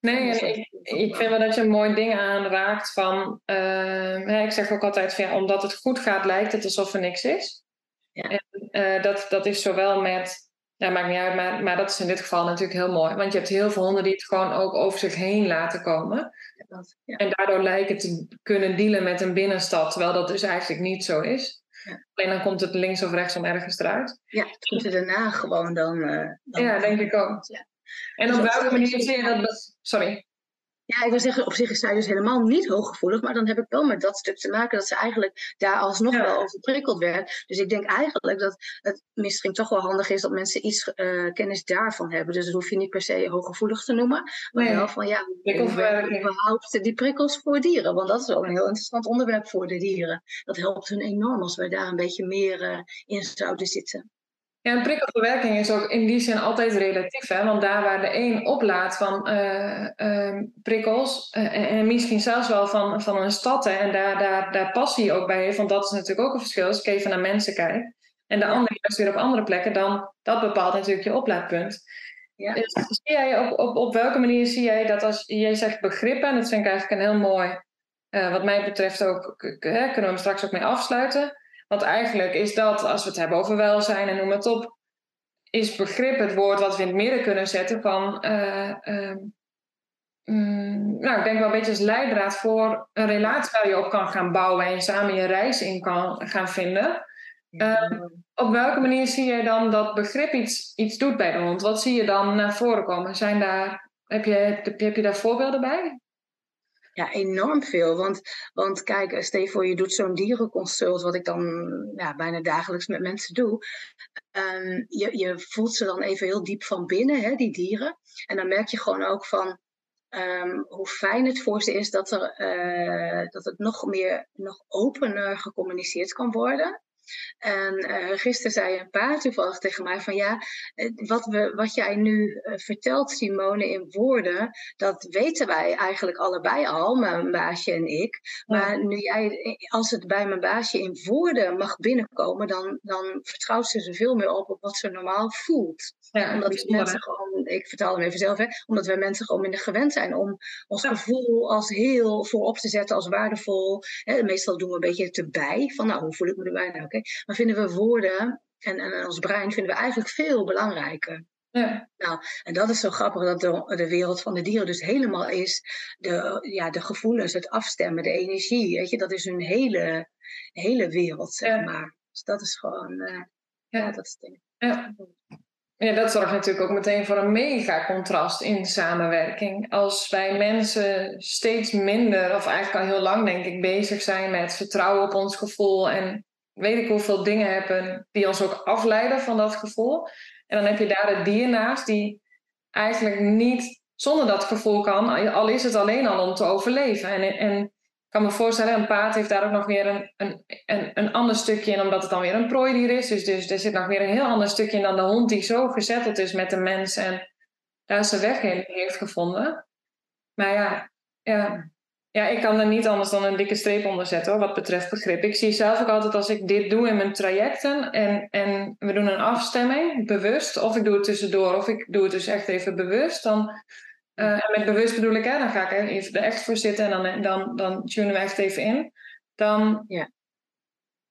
A: Nee, ik, ik, vind wel dat je een mooi ding aanraakt van, uh, ik zeg ook altijd van ja, omdat het goed gaat lijkt het alsof er niks is. Ja. En dat, dat is zowel met ja, maakt niet uit, maar, maar dat is in dit geval natuurlijk heel mooi. Want je hebt heel veel honden die het gewoon ook over zich heen laten komen. Ja. En daardoor lijken te kunnen dealen met een binnenstad, terwijl dat dus eigenlijk niet zo is. Alleen dan komt het links of rechts om ergens eruit.
B: Ja, het komt er daarna gewoon dan. Uh, dan
A: ja, denk ik ook. Ja. En dus op welke manier zie je dat? Sorry.
B: Ja, ik wil zeggen, op zich is zij dus helemaal niet hooggevoelig, maar dan heb ik wel met dat stuk te maken dat ze eigenlijk daar alsnog wel overprikkeld werd. Dus ik denk eigenlijk dat het misschien toch wel handig is dat mensen iets uh, kennis daarvan hebben. Dus dat hoef je niet per se hooggevoelig te noemen, maar wel van ja, überhaupt die prikkels voor dieren? Want dat is wel een heel interessant onderwerp voor de dieren. Dat helpt hun enorm als wij daar een beetje meer uh, in zouden zitten.
A: Ja, en prikkelverwerking is ook in die zin altijd relatief. Hè? Want daar waar de een oplaat van uh, uh, prikkels, uh, en misschien zelfs wel van, van een stad, hè, en daar, daar, daar passie ook bij heeft, want dat is natuurlijk ook een verschil als ik even naar mensen kijk. En de andere juist weer op andere plekken, dan dat bepaalt natuurlijk je oplaadpunt. Ja. Dus zie jij op, op, op welke manier zie jij dat als jij zegt begrippen, en dat vind ik eigenlijk een heel mooi, wat mij betreft ook, kunnen we hem straks ook mee afsluiten want eigenlijk is dat, als we het hebben over welzijn en noem het op, is begrip het woord wat we in het midden kunnen zetten van. Uh, nou, ik denk wel een beetje als leidraad voor een relatie waar je op kan gaan bouwen en je samen je reis in kan gaan vinden. Uh, op welke manier zie je dan dat begrip iets, iets doet bij de hond? Wat zie je dan naar voren komen? Zijn daar, heb, je, heb je daar voorbeelden bij?
B: Ja, enorm veel. Want, want kijk, stel je voor je doet zo'n dierenconsult, wat ik dan ja, bijna dagelijks met mensen doe. Um, je, je voelt ze dan even heel diep van binnen, hè, die dieren. En dan merk je gewoon ook van um, hoe fijn het voor ze is dat, er, uh, dat het nog meer, nog opener gecommuniceerd kan worden. En uh, gisteren zei een paar toevallig tegen mij van ja, eh, wat, we, wat jij nu uh, vertelt Simone in woorden, dat weten wij eigenlijk allebei al, mijn baasje en ik. Maar nu jij, als het bij mijn baasje in woorden mag binnenkomen, dan, dan vertrouwt ze er veel meer op op wat ze normaal voelt. Ja, Omdat mensen gewoon ik vertaal hem even zelf, hè, omdat wij mensen gewoon minder gewend zijn om ons gevoel als heel voorop te zetten, als waardevol. Hè. Meestal doen we een beetje erbij, van nou, hoe voel ik me erbij nou? Oké, Maar vinden we woorden en, en ons brein vinden we eigenlijk veel belangrijker. Ja. Nou, en dat is zo grappig dat de, de, wereld van de dieren dus helemaal is de, ja, de gevoelens, het afstemmen, de energie. Weet je, dat is hun hele, hele wereld, zeg maar. Dus dat is gewoon, uh, ja. dat is het ding.
A: Ja. Ja, dat zorgt natuurlijk ook meteen voor een mega contrast in samenwerking. Als wij mensen steeds minder, of eigenlijk al heel lang denk ik, bezig zijn met vertrouwen op ons gevoel en weet ik hoeveel dingen hebben die ons ook afleiden van dat gevoel en dan heb je daar het dier naast die eigenlijk niet zonder dat gevoel kan, al is het alleen al om te overleven. En, en kan me voorstellen, een paard heeft daar ook nog weer een, een, een, een ander stukje in, omdat het dan weer een prooidier is. Dus, dus er zit nog weer een heel ander stukje in dan de hond die zo gezetteld is met de mens en daar zijn weg heeft gevonden. Maar ja, ja ja, ik kan er niet anders dan een dikke streep onder zetten hoor, wat betreft begrip. Ik zie zelf ook altijd als ik dit doe in mijn trajecten en, en we doen een afstemming, bewust, of ik doe het tussendoor, of ik doe het dus echt even bewust, dan, uh, en met bewust bedoel ik, hè, dan ga ik er even er echt voor zitten en dan, dan, dan tunen we echt even in. Dan, ja.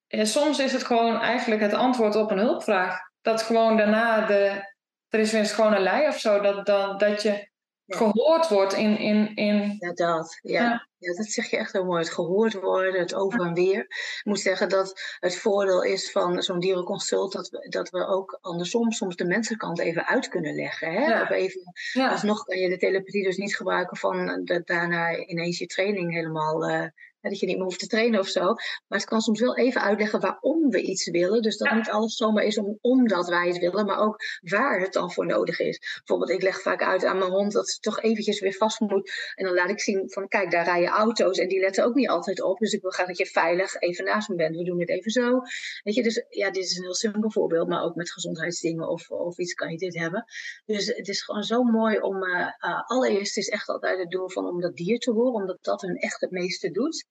A: En soms is het gewoon eigenlijk het antwoord op een hulpvraag. Dat gewoon daarna de, er is weer een schone lei of zo, dat, dat, dat je gehoord wordt in... in, in...
B: Ja, dat. Ja. ja. dat zeg je echt heel mooi. Het gehoord worden, het over en weer. Ik moet zeggen dat het voordeel is van zo'n dierenconsult... Dat we, dat we ook andersom soms de mensenkant even uit kunnen leggen. Hè? Of even, Alsnog kan je de telepathie dus niet gebruiken van... dat daarna ineens je training helemaal... Uh, dat je niet meer hoeft te trainen of zo. Maar het kan soms wel even uitleggen waarom we iets willen. Dus dat niet alles zomaar is om, omdat wij het willen, maar ook waar het dan voor nodig is. Bijvoorbeeld, ik leg vaak uit aan mijn hond dat ze toch eventjes weer vast moet. En dan laat ik zien van, kijk, daar rijden auto's en die letten ook niet altijd op. Dus ik wil graag dat je veilig even naast me bent. We doen het even zo. Weet je, dus ja, dit is een heel simpel voorbeeld, maar ook met gezondheidsdingen of, of iets kan je dit hebben. Dus het is gewoon zo mooi om, uh, uh, allereerst is echt altijd het doel van om dat dier te horen, omdat dat hun echt het meeste doet.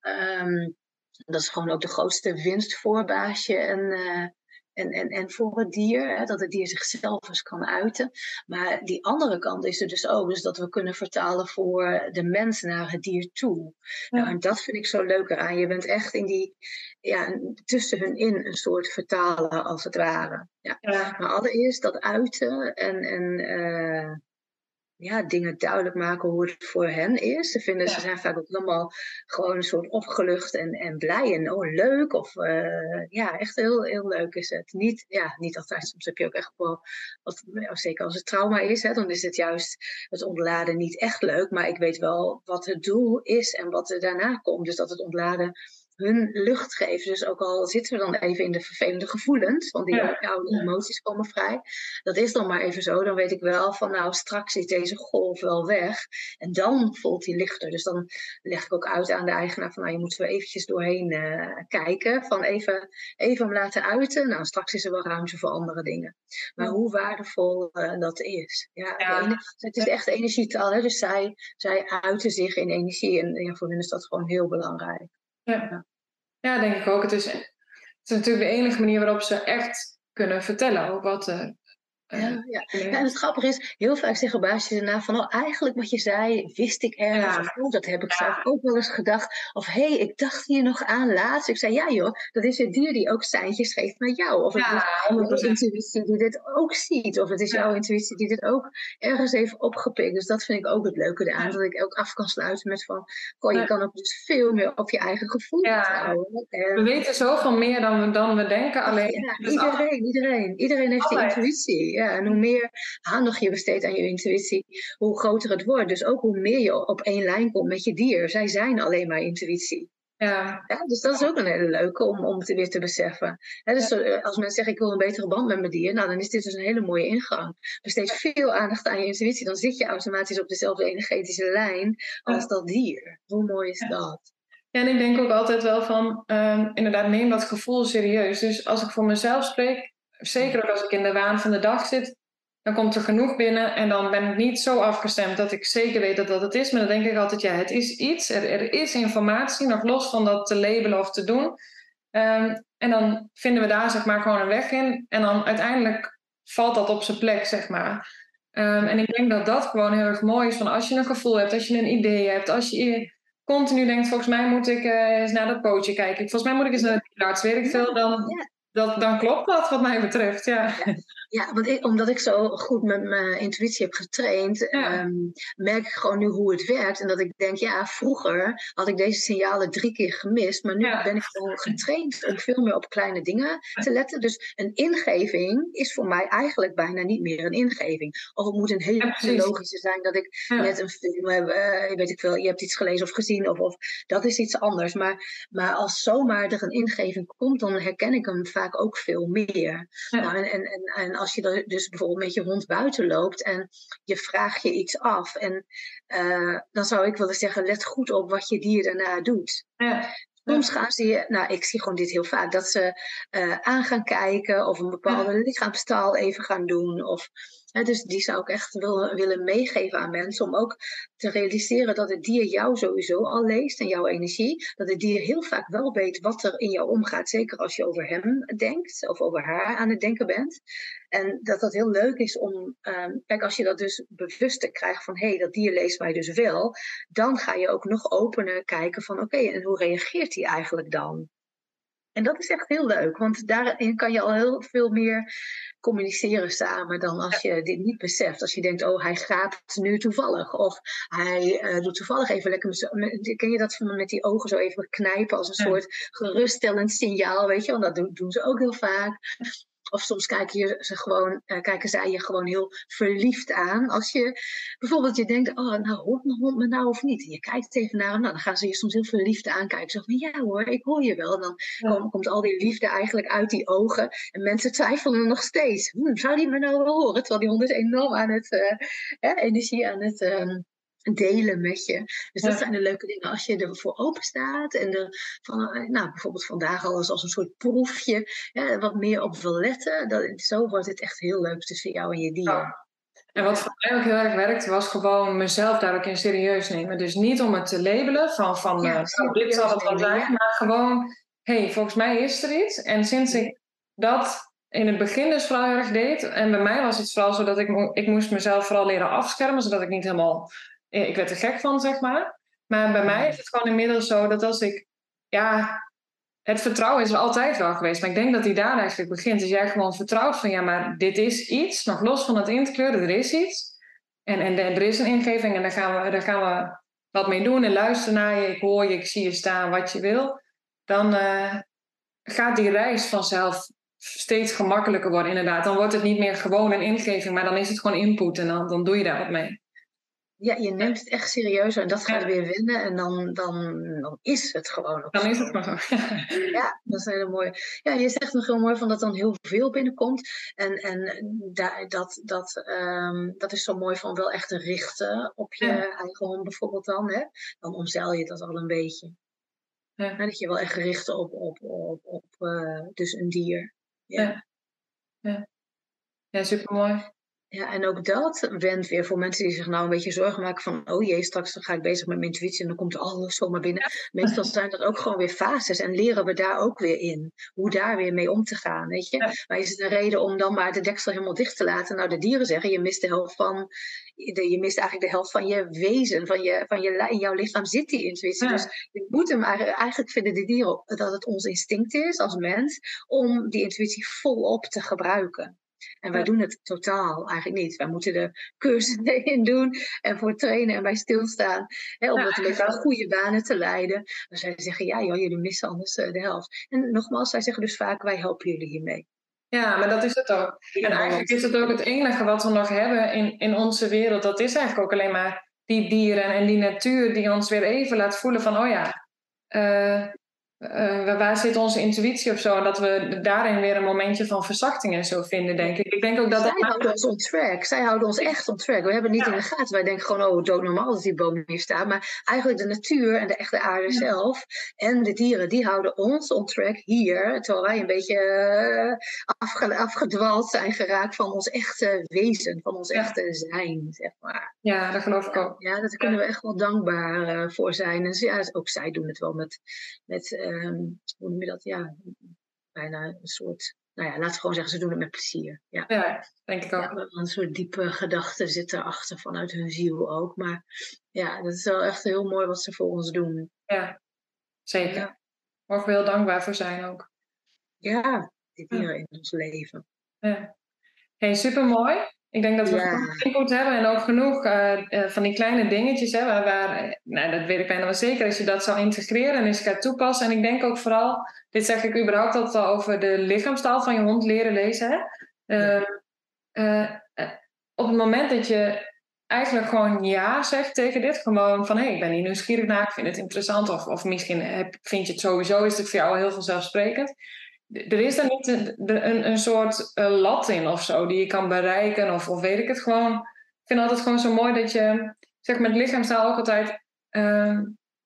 B: Um, dat is gewoon ook de grootste winst voor baasje en, uh, en, en, en voor het dier. Hè, dat het dier zichzelf eens kan uiten. Maar die andere kant is er dus ook. Dus dat we kunnen vertalen voor de mens naar het dier toe. Ja. Nou, en dat vind ik zo leuk eraan. Je bent echt in die, ja, tussen hun in een soort vertalen als het ware. Ja. ja. Maar allereerst dat uiten en, en uh, ja, dingen duidelijk maken hoe het voor hen is. Ze, vinden, ze zijn vaak ook helemaal gewoon een soort opgelucht en, en blij en oh leuk. Of uh, ja, echt heel, heel leuk is het. Niet, ja, niet altijd, soms heb je ook echt wel, wat, zeker als het trauma is, hè, dan is het juist het ontladen niet echt leuk. Maar ik weet wel wat het doel is en wat er daarna komt. Dus dat het ontladen hun lucht geven. Dus ook al zitten we dan even in de vervelende gevoelens, want die oude emoties komen vrij. Dat is dan maar even zo. Dan weet ik wel van nou, straks zit deze golf wel weg. En dan voelt hij lichter. Dus dan leg ik ook uit aan de eigenaar van nou, je moet er eventjes doorheen uh, kijken. Van even, even hem laten uiten. Nou, straks is er wel ruimte voor andere dingen. Maar hoe waardevol uh, dat is. Ja, het is echt energietaal. Hè? Dus zij, zij uiten zich in energie. En ja, voor hen is dat gewoon heel belangrijk.
A: Ja. ja, denk ik ook. Het is, het is natuurlijk de enige manier waarop ze echt kunnen vertellen wat er
B: ja, ja. ja, en het grappige is, heel vaak zeggen baasjes daarna van, oh, eigenlijk wat je zei, wist ik ergens. Of, oh, dat heb ik zelf ook wel eens gedacht. Of, hé, hey, ik dacht hier nog aan laatst. Ik zei, ja joh, dat is het dier die ook seintjes geeft naar jou. Of het is jouw intuïtie die dit ook ziet. Of het is jouw intuïtie die dit ook ergens heeft opgepikt. Dus dat vind ik ook het leuke eraan. Dat ik ook af kan sluiten met van, goh, je kan ook dus veel meer op je eigen gevoel vertrouwen.
A: we weten zoveel meer dan we, dan we denken. Alleen,
B: iedereen, iedereen. Iedereen heeft die intuïtie. Ja, en hoe meer aandacht je besteedt aan je intuïtie, hoe groter het wordt. Dus ook hoe meer je op één lijn komt met je dier. Zij zijn alleen maar intuïtie. Ja. ja. dus dat is ook een hele leuke om, om te weer te beseffen. dus eh, als mensen zeggen ik wil een betere band met mijn dier, nou dan is dit dus een hele mooie ingang. Besteed veel aandacht aan je intuïtie, dan zit je automatisch op dezelfde energetische lijn als dat dier. Hoe mooi is dat?
A: Ja, en ik denk ook altijd wel van, um, inderdaad, neem dat gevoel serieus. Dus als ik voor mezelf spreek, zeker ook als ik in de waan van de dag zit, dan komt er genoeg binnen en dan ben ik niet zo afgestemd dat ik zeker weet dat dat het is. Maar dan denk ik altijd, ja, het is iets, er, er is informatie, nog los van dat te labelen of te doen. Um, en dan vinden we daar zeg maar gewoon een weg in. En dan uiteindelijk valt dat op zijn plek, zeg maar. Ehm, en ik denk dat dat gewoon heel erg mooi is. Van als je een gevoel hebt, als je een idee hebt, als je continu denkt, volgens mij moet ik uh, eens naar dat pootje kijken. Volgens mij moet ik eens naar de arts, weet ik veel. Dan, dat, dan klopt dat wat mij betreft, ja.
B: Ja, want ik, omdat ik zo goed met mijn intuïtie heb getraind, ehm, merk ik gewoon nu hoe het werkt. En dat ik denk, ja, vroeger had ik deze signalen drie keer gemist, maar nu ben ik gewoon getraind om veel meer op kleine dingen te letten. Dus een ingeving is voor mij eigenlijk bijna niet meer een ingeving. Of het moet een hele logische zijn dat ik net een film heb, uh, weet ik veel, je hebt iets gelezen of gezien, of, of dat is iets anders. Maar, maar als zomaar er een ingeving komt, dan herken ik hem vaak ook veel meer. Nou, en, en, en, als je dus bijvoorbeeld met je hond buiten loopt en je vraagt je iets af. En uh, dan zou ik willen zeggen, let goed op wat je dier daarna doet. Ja. Soms gaan ze, nou ik zie gewoon dit heel vaak, dat ze uh, aan gaan kijken of een bepaalde lichaamstaal even gaan doen. Of dus die zou ik echt wil, willen meegeven aan mensen om ook te realiseren dat het dier jou sowieso al leest en jouw energie. Dat het dier heel vaak wel weet wat er in jou omgaat, zeker als je over hem denkt of over haar aan het denken bent. En dat dat heel leuk is om, um, kijk, als je dat dus bewuster krijgt van hé, hey, dat dier leest mij dus wel, dan ga je ook nog opener kijken van oké, en hoe reageert hij eigenlijk dan? En dat is echt heel leuk, want daarin kan je al heel veel meer communiceren samen dan als je dit niet beseft. Als je denkt, oh, hij gaat nu toevallig. Of hij uh, doet toevallig even lekker. Ken je dat van met die ogen zo even knijpen als een soort geruststellend signaal, weet je? Want dat doen, doen ze ook heel vaak. Of soms kijken, ze gewoon, uh, kijken zij je gewoon heel verliefd aan. Als je bijvoorbeeld je denkt, oh, nou hoort mijn hond me nou of niet? En je kijkt even naar hem, nou, dan gaan ze je soms heel verliefd aankijken. Zo van, ja hoor, ik hoor je wel. En dan komt al die liefde eigenlijk uit die ogen. En mensen twijfelen nog steeds. Hm, zou die me nou wel horen? Terwijl die hond is enorm aan het, uh, energie aan het... Uh, delen met je. Dus dat zijn de leuke dingen als je ervoor open staat en er van, eh, nou, bijvoorbeeld vandaag al als, als een soort proefje ja, wat meer op wil letten. Dat, zo wordt het echt heel leuk tussen jou en je dier.
A: En wat voor mij ook heel erg werkte, was gewoon mezelf daar ook in serieus nemen. Dus niet om het te labelen van, van ja, uh, dit zal het wel zijn, maar gewoon, hé, hey, volgens mij is er iets. En sinds ik dat in het begin dus vooral heel erg deed, en bij mij was het vooral zo dat ik, ik moest mezelf vooral leren afschermen, zodat ik niet helemaal eh, ik werd er gek van, zeg maar. Maar bij mij is het gewoon inmiddels zo dat als ik, ja, het vertrouwen is er altijd wel geweest. Maar ik denk dat die daar eigenlijk begint. Dus jij gewoon vertrouwt van, ja, maar dit is iets, nog los van het inkleuren, er is iets. En, en, er is een ingeving en daar gaan, we, daar gaan we wat mee doen. En luisteren naar je, ik hoor je, ik zie je staan, wat je wil. Dan uh, gaat die reis vanzelf steeds gemakkelijker worden, inderdaad. Dan wordt het niet meer gewoon een ingeving, maar dan is het gewoon input en dan, dan doe je daar wat mee.
B: Ja, je neemt het echt serieus en dat gaat ja. weer winnen en dan, dan, dan is het gewoon
A: ook Dan is het maar zo.
B: ja, dat is heel mooi. Ja, je zegt nog heel mooi van dat dan heel veel binnenkomt. En, en daar, dat, dat, um, dat is zo mooi van wel echt richten op je ja. eigen hond bijvoorbeeld dan. Hè? Dan omzeil je dat al een beetje. Ja. dat je wel echt richt op, op, op, op uh, dus een dier.
A: Ja, ja. ja. super mooi.
B: Ja, en ook dat wendt weer voor mensen die zich nou een beetje zorgen maken van, oh jee, straks ga ik bezig met mijn intuïtie en dan komt alles zomaar binnen. Meestal zijn dat ook gewoon weer fases en leren we daar ook weer in, hoe daar weer mee om te gaan, weet je. Maar is het een reden om dan maar de deksel helemaal dicht te laten? Nou, de dieren zeggen, je mist de helft van, je mist eigenlijk de helft van je wezen, van je, van je, in jouw lichaam zit die intuïtie. Dus je moet hem eigenlijk vinden de dieren dat het ons instinct is als mens om die intuïtie volop te gebruiken. En wij doen het totaal eigenlijk niet. Wij moeten er cursussen [LAUGHS] in doen en voor trainen en bij stilstaan. Hè, om dat een beetje goede banen te leiden. Maar zij zeggen, ja joh, jullie missen anders eh, de helft. En nogmaals, zij zeggen dus vaak, wij helpen jullie hiermee.
A: Ja, maar dat is het ook. En eigenlijk is het ook het enige wat we nog hebben in, in onze wereld. Dat is eigenlijk ook alleen maar die dieren en die natuur die ons weer even laat voelen van, oh ja, uh, uh, waar zit onze intuïtie of zo? En dat we daarin weer een momentje van verzachting en zo vinden, denk ik. Ik denk ook dat
B: Zij houden ons on track. Zij houden ons echt on track. We hebben het niet in de gaten. Wij denken gewoon, oh, doodnormaal dat die boom hier staat. Maar eigenlijk de natuur en de echte aarde zelf en de dieren, die houden ons on track hier. Terwijl wij een beetje uh, afgedwaald zijn geraakt van ons echte wezen, van ons echte zijn, zeg maar.
A: Ja, dat geloof ik ook.
B: Ja, daar kunnen we echt wel dankbaar uh, voor zijn. En ja, ook zij doen het wel met... met um, hoe noem je dat? Ja, bijna een soort nou ja, laten we gewoon zeggen, ze doen het met plezier. Ja,
A: ja denk ik ook.
B: Ja, een soort diepe gedachte zit erachter vanuit hun ziel ook. Maar ja, dat is wel echt heel mooi wat ze voor ons doen.
A: Ja, zeker. Ja. Mogen we heel dankbaar voor zijn ook.
B: Ja, die dieren in ons leven.
A: Ja. Hey, supermooi. Ik denk dat we ja. genoeg input hebben en ook genoeg uh, van die kleine dingetjes hè, waar, nou, dat weet ik bijna wel zeker, als je dat zou integreren en eens gaat toepassen. En ik denk ook vooral, dit zeg ik überhaupt altijd al over de lichaamstaal van je hond leren lezen. Hè? Uh, op het moment dat je eigenlijk gewoon ja zegt tegen dit, gewoon van hé, hey, ik ben hier nieuwsgierig naar, ik vind het interessant, of, of misschien heb, vind je het sowieso, is het voor jou al heel vanzelfsprekend er is dan niet een, een, een soort uh, lat in of zo die je kan bereiken, of, of weet ik het gewoon. Ik vind altijd gewoon zo mooi dat je, zeg met lichaamstaal ook altijd, uh,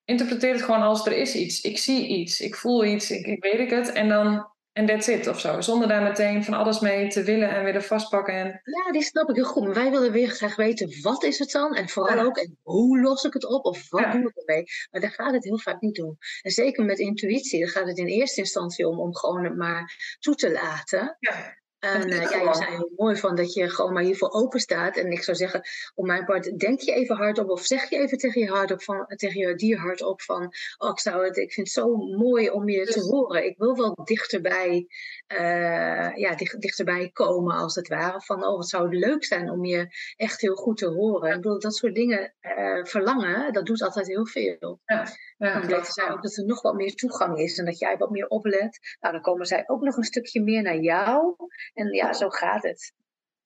A: interpreteert het gewoon als er is iets. Ik zie iets, ik voel iets, ik, ik weet ik het. En dan en that's it of zo. Zonder daar meteen van alles mee te willen en willen vastpakken. En...
B: Ja, die snap ik heel goed. Maar wij willen weer graag weten, wat is het dan? En vooral ook, en hoe los ik het op? Of wat doe ik ermee? Maar daar gaat het heel vaak niet om. En zeker met intuïtie, daar gaat het in eerste instantie om, om gewoon het maar toe te laten. Ja. En uh, ja, je zei heel mooi van dat je gewoon maar hiervoor open staat. En ik zou zeggen, op mijn part, denk je even hardop of zeg je even tegen je, hardop van, tegen je dier hardop van, oh, ik, zou het, ik vind het zo mooi om je te horen. Ik wil wel dichterbij, uh, ja, dicht, dichterbij komen als het ware. Van, oh, wat zou het leuk zijn om je echt heel goed te horen. Ik bedoel, dat soort dingen uh, verlangen, dat doet altijd heel veel. Ja. Ja, zij ook dat er nog wat meer toegang is en dat jij wat meer oplet. Nou, dan komen zij ook nog een stukje meer naar jou. En ja, zo gaat het.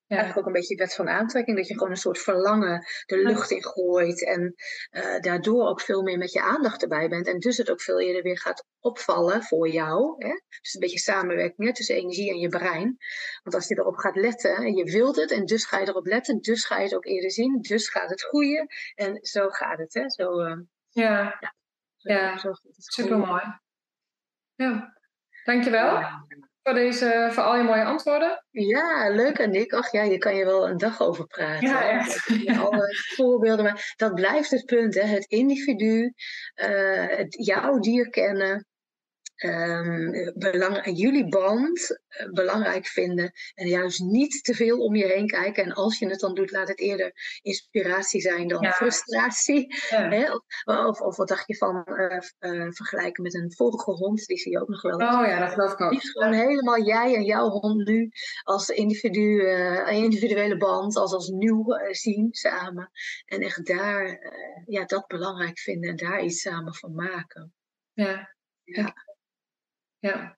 B: Ja. Eigenlijk ook een beetje wet van aantrekking, dat je gewoon een soort verlangen de lucht in gooit en uh, daardoor ook veel meer met je aandacht erbij bent. En dus het ook veel eerder weer gaat opvallen voor jou. Hè? Dus een beetje samenwerking hè, tussen energie en je brein. Want als je erop gaat letten en je wilt het en dus ga je erop letten, dus ga je het ook eerder zien, dus gaat het groeien. En zo gaat het. Hè? Zo, uh,
A: ja. ja. Ja, super mooi. Ja, dankjewel ja. Voor, deze, voor al je mooie antwoorden.
B: Ja, leuk Annick. Ach ja, je kan je wel een dag over praten. Ja, echt. Alle [LAUGHS] voorbeelden, maar dat blijft het punt. Hè? Het individu, uh, het, jouw dier kennen, um, belang, jullie band uh, belangrijk vinden en juist niet te veel om je heen kijken. En als je het dan doet, laat het eerder inspiratie zijn dan frustratie. Ja. Hè? Of, of, wat dacht je van uh, uh, vergelijken met een vogelhond? Die zie je ook nog wel.
A: Oh ja, dat geloof ik ook.
B: Gewoon helemaal jij en jouw hond nu als individu, individuele band, als, als nieuw zien samen. En echt daar ja, dat belangrijk vinden en daar iets samen van maken.
A: Ja. ja. Ja.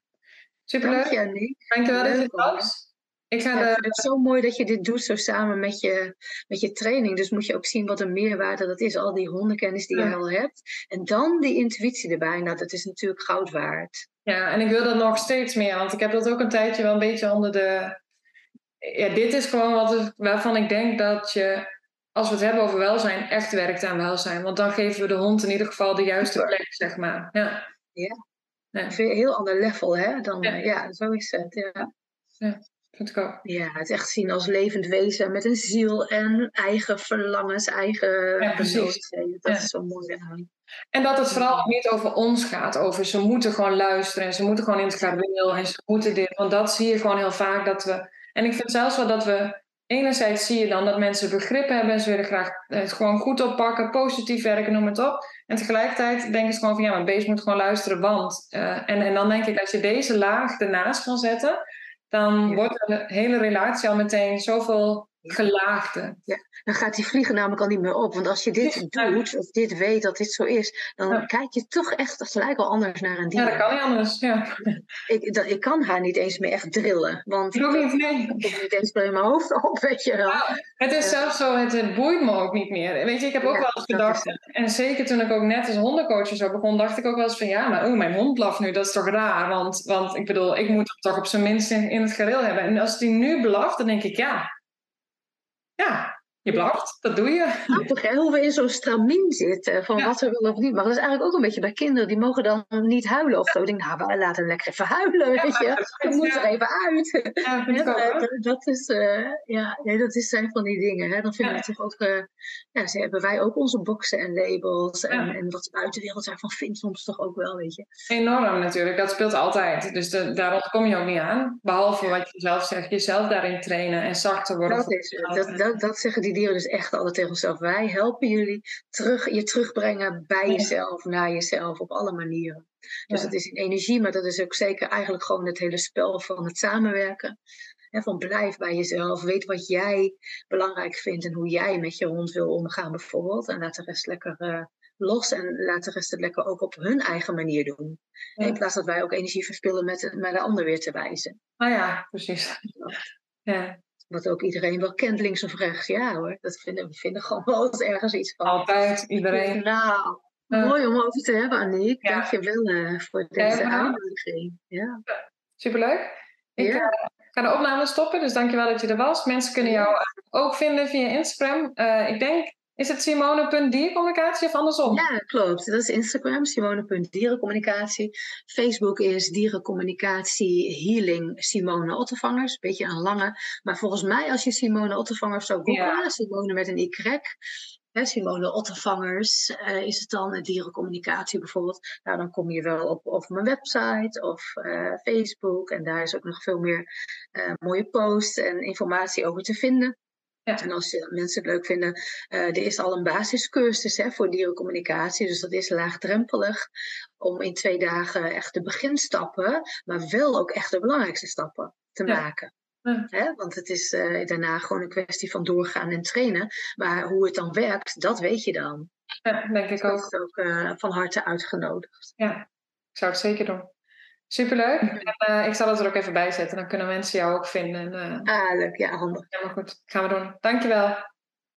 A: Superleuk.
B: Dank je.
A: Dankjewel dat je was.
B: Ik ga ja, Het is zo mooi dat je dit doet zo samen met je, met je training. Dus moet je ook zien wat een meerwaarde dat is. Al die hondenkennis die je al hebt. En dan die intuïtie erbij. Nou, dat is natuurlijk goud waard.
A: Ja, en ik wil dat nog steeds meer. Want ik heb dat ook een tijdje wel een beetje onder de... Ja, dit is gewoon wat, waarvan ik denk dat je... Als we het hebben over welzijn, echt werkt aan welzijn. Want dan geven we de hond in ieder geval de juiste plek, zeg maar. Ja.
B: ja. Een heel ander level, hè? Dan, ja. ja, zo is het. Ja.
A: ja, vind ik ook.
B: Ja, het echt zien als levend wezen met een ziel en eigen verlangens, eigen
A: ja, precies.
B: Dat is zo mooi aan.
A: En dat het vooral niet over ons gaat, over ze moeten gewoon luisteren en ze moeten gewoon in het gareel en ze moeten dit. Want dat zie je gewoon heel vaak dat we. En ik vind zelfs wel dat we. Enerzijds zie je dan dat mensen begrip hebben en ze willen graag het gewoon goed oppakken, positief werken, noem het op. En tegelijkertijd denken ze gewoon van ja, mijn beest moet gewoon luisteren, want. Uh, en, en dan denk ik, als je deze laag ernaast kan zetten, dan wordt de hele relatie al meteen zoveel gelaagde.
B: Ja, dan gaat die vliegen namelijk al niet meer op. Want als je dit doet, of dit weet dat dit zo is, dan kijk je toch echt gelijk al anders naar een dier.
A: Ja, dat kan niet anders. Ja.
B: Ik, dat, ik kan haar niet eens meer echt drillen. Want
A: ik niet, nee.
B: Ik niet eens in mijn hoofd op, weet je wel.
A: het is zelfs zo, het, boeit me ook niet meer. Weet je, ik heb ook wel eens gedacht, en zeker toen ik ook net als hondencoach zo begon, dacht ik ook wel eens van ja, maar oh, mijn hond blaft nu, dat is toch raar. Want, want ik bedoel, ik moet hem toch op zijn minst in, in het gereel hebben. En als die nu blaft, dan denk ik ja, ja, je blaft, dat doe je.
B: Grappig hè, hoe we in zo'n stramien zitten van wat we willen of niet. Maar dat is eigenlijk ook een beetje bij kinderen. Die mogen dan niet huilen of zo. Ik denk, nou, we laten hem lekker even huilen, weet je. We moeten er even uit. Dat, dat, is, uh, ja, dat is, zijn van die dingen. Hè. Dan vinden we toch ook, uh, ja, ze hebben wij ook onze boxen en labels. En, en wat de buitenwereld daarvan vindt soms toch ook wel, weet je.
A: Enorm natuurlijk, dat speelt altijd. Dus de, daar ontkom je ook niet aan. Behalve wat je zelf zegt, jezelf daarin trainen en zachter worden.
B: Dat, is, dat, dat, dat zeggen die dieren dus echt altijd tegen onszelf. Wij helpen jullie terug, je terugbrengen bij jezelf, naar jezelf, op alle manieren. Dus het is in energie, maar dat is ook zeker eigenlijk gewoon het hele spel van het samenwerken. van blijf bij jezelf, weet wat jij belangrijk vindt en hoe jij met je hond wil omgaan bijvoorbeeld. En laat de rest lekker uh, los en laat de rest het lekker ook op hun eigen manier doen. In plaats dat wij ook energie verspillen met, met de ander weer te wijzen.
A: Ah ja, precies.
B: Ja. Wat ook iedereen wel kent, links of rechts. Ja hoor, dat vinden we vinden gewoon wel eens ergens iets van.
A: Altijd, iedereen.
B: Nou, mooi om over te hebben, Aniek. Ja. Dank je wel uh, voor deze ja, aanmoediging. Ja.
A: Superleuk. Ik uh, ga de opname stoppen, dus dankjewel dat je er was. Mensen kunnen jou ook vinden via Instagram. Ik denk is het Simone.diercommunicatie of andersom?
B: Ja, klopt. Dat is Instagram, Simone.dierencommunicatie. Facebook is dierencommunicatie healing Simone Ottervangers. Beetje een lange. Maar volgens mij als je Simone Ottervangers zou googlen, Simone met een Y. Hè, Simone Ottervangers uh, is het dan, dierencommunicatie bijvoorbeeld. Nou, dan kom je wel op, mijn website of uh, Facebook. En daar is ook nog veel meer uh, mooie posts en informatie over te vinden. Ja. En als mensen het leuk vinden, uh, er is al een basiscursus hè, voor dierencommunicatie. Dus dat is laagdrempelig om in twee dagen echt de beginstappen, maar wel ook echt de belangrijkste stappen te maken. Hè? Want het is uh, daarna gewoon een kwestie van doorgaan en trainen. Maar hoe het dan werkt, dat weet je dan.
A: Ja, denk ik ook.
B: Dat is ook uh, van harte uitgenodigd.
A: Ja, ik zou het zeker doen. Superleuk. En, uh, ik zal het er ook even bij zetten. Dan kunnen mensen jou ook vinden.
B: Uh, ah, leuk. Ja, handig.
A: Helemaal goed. Gaan we doen. Dankjewel.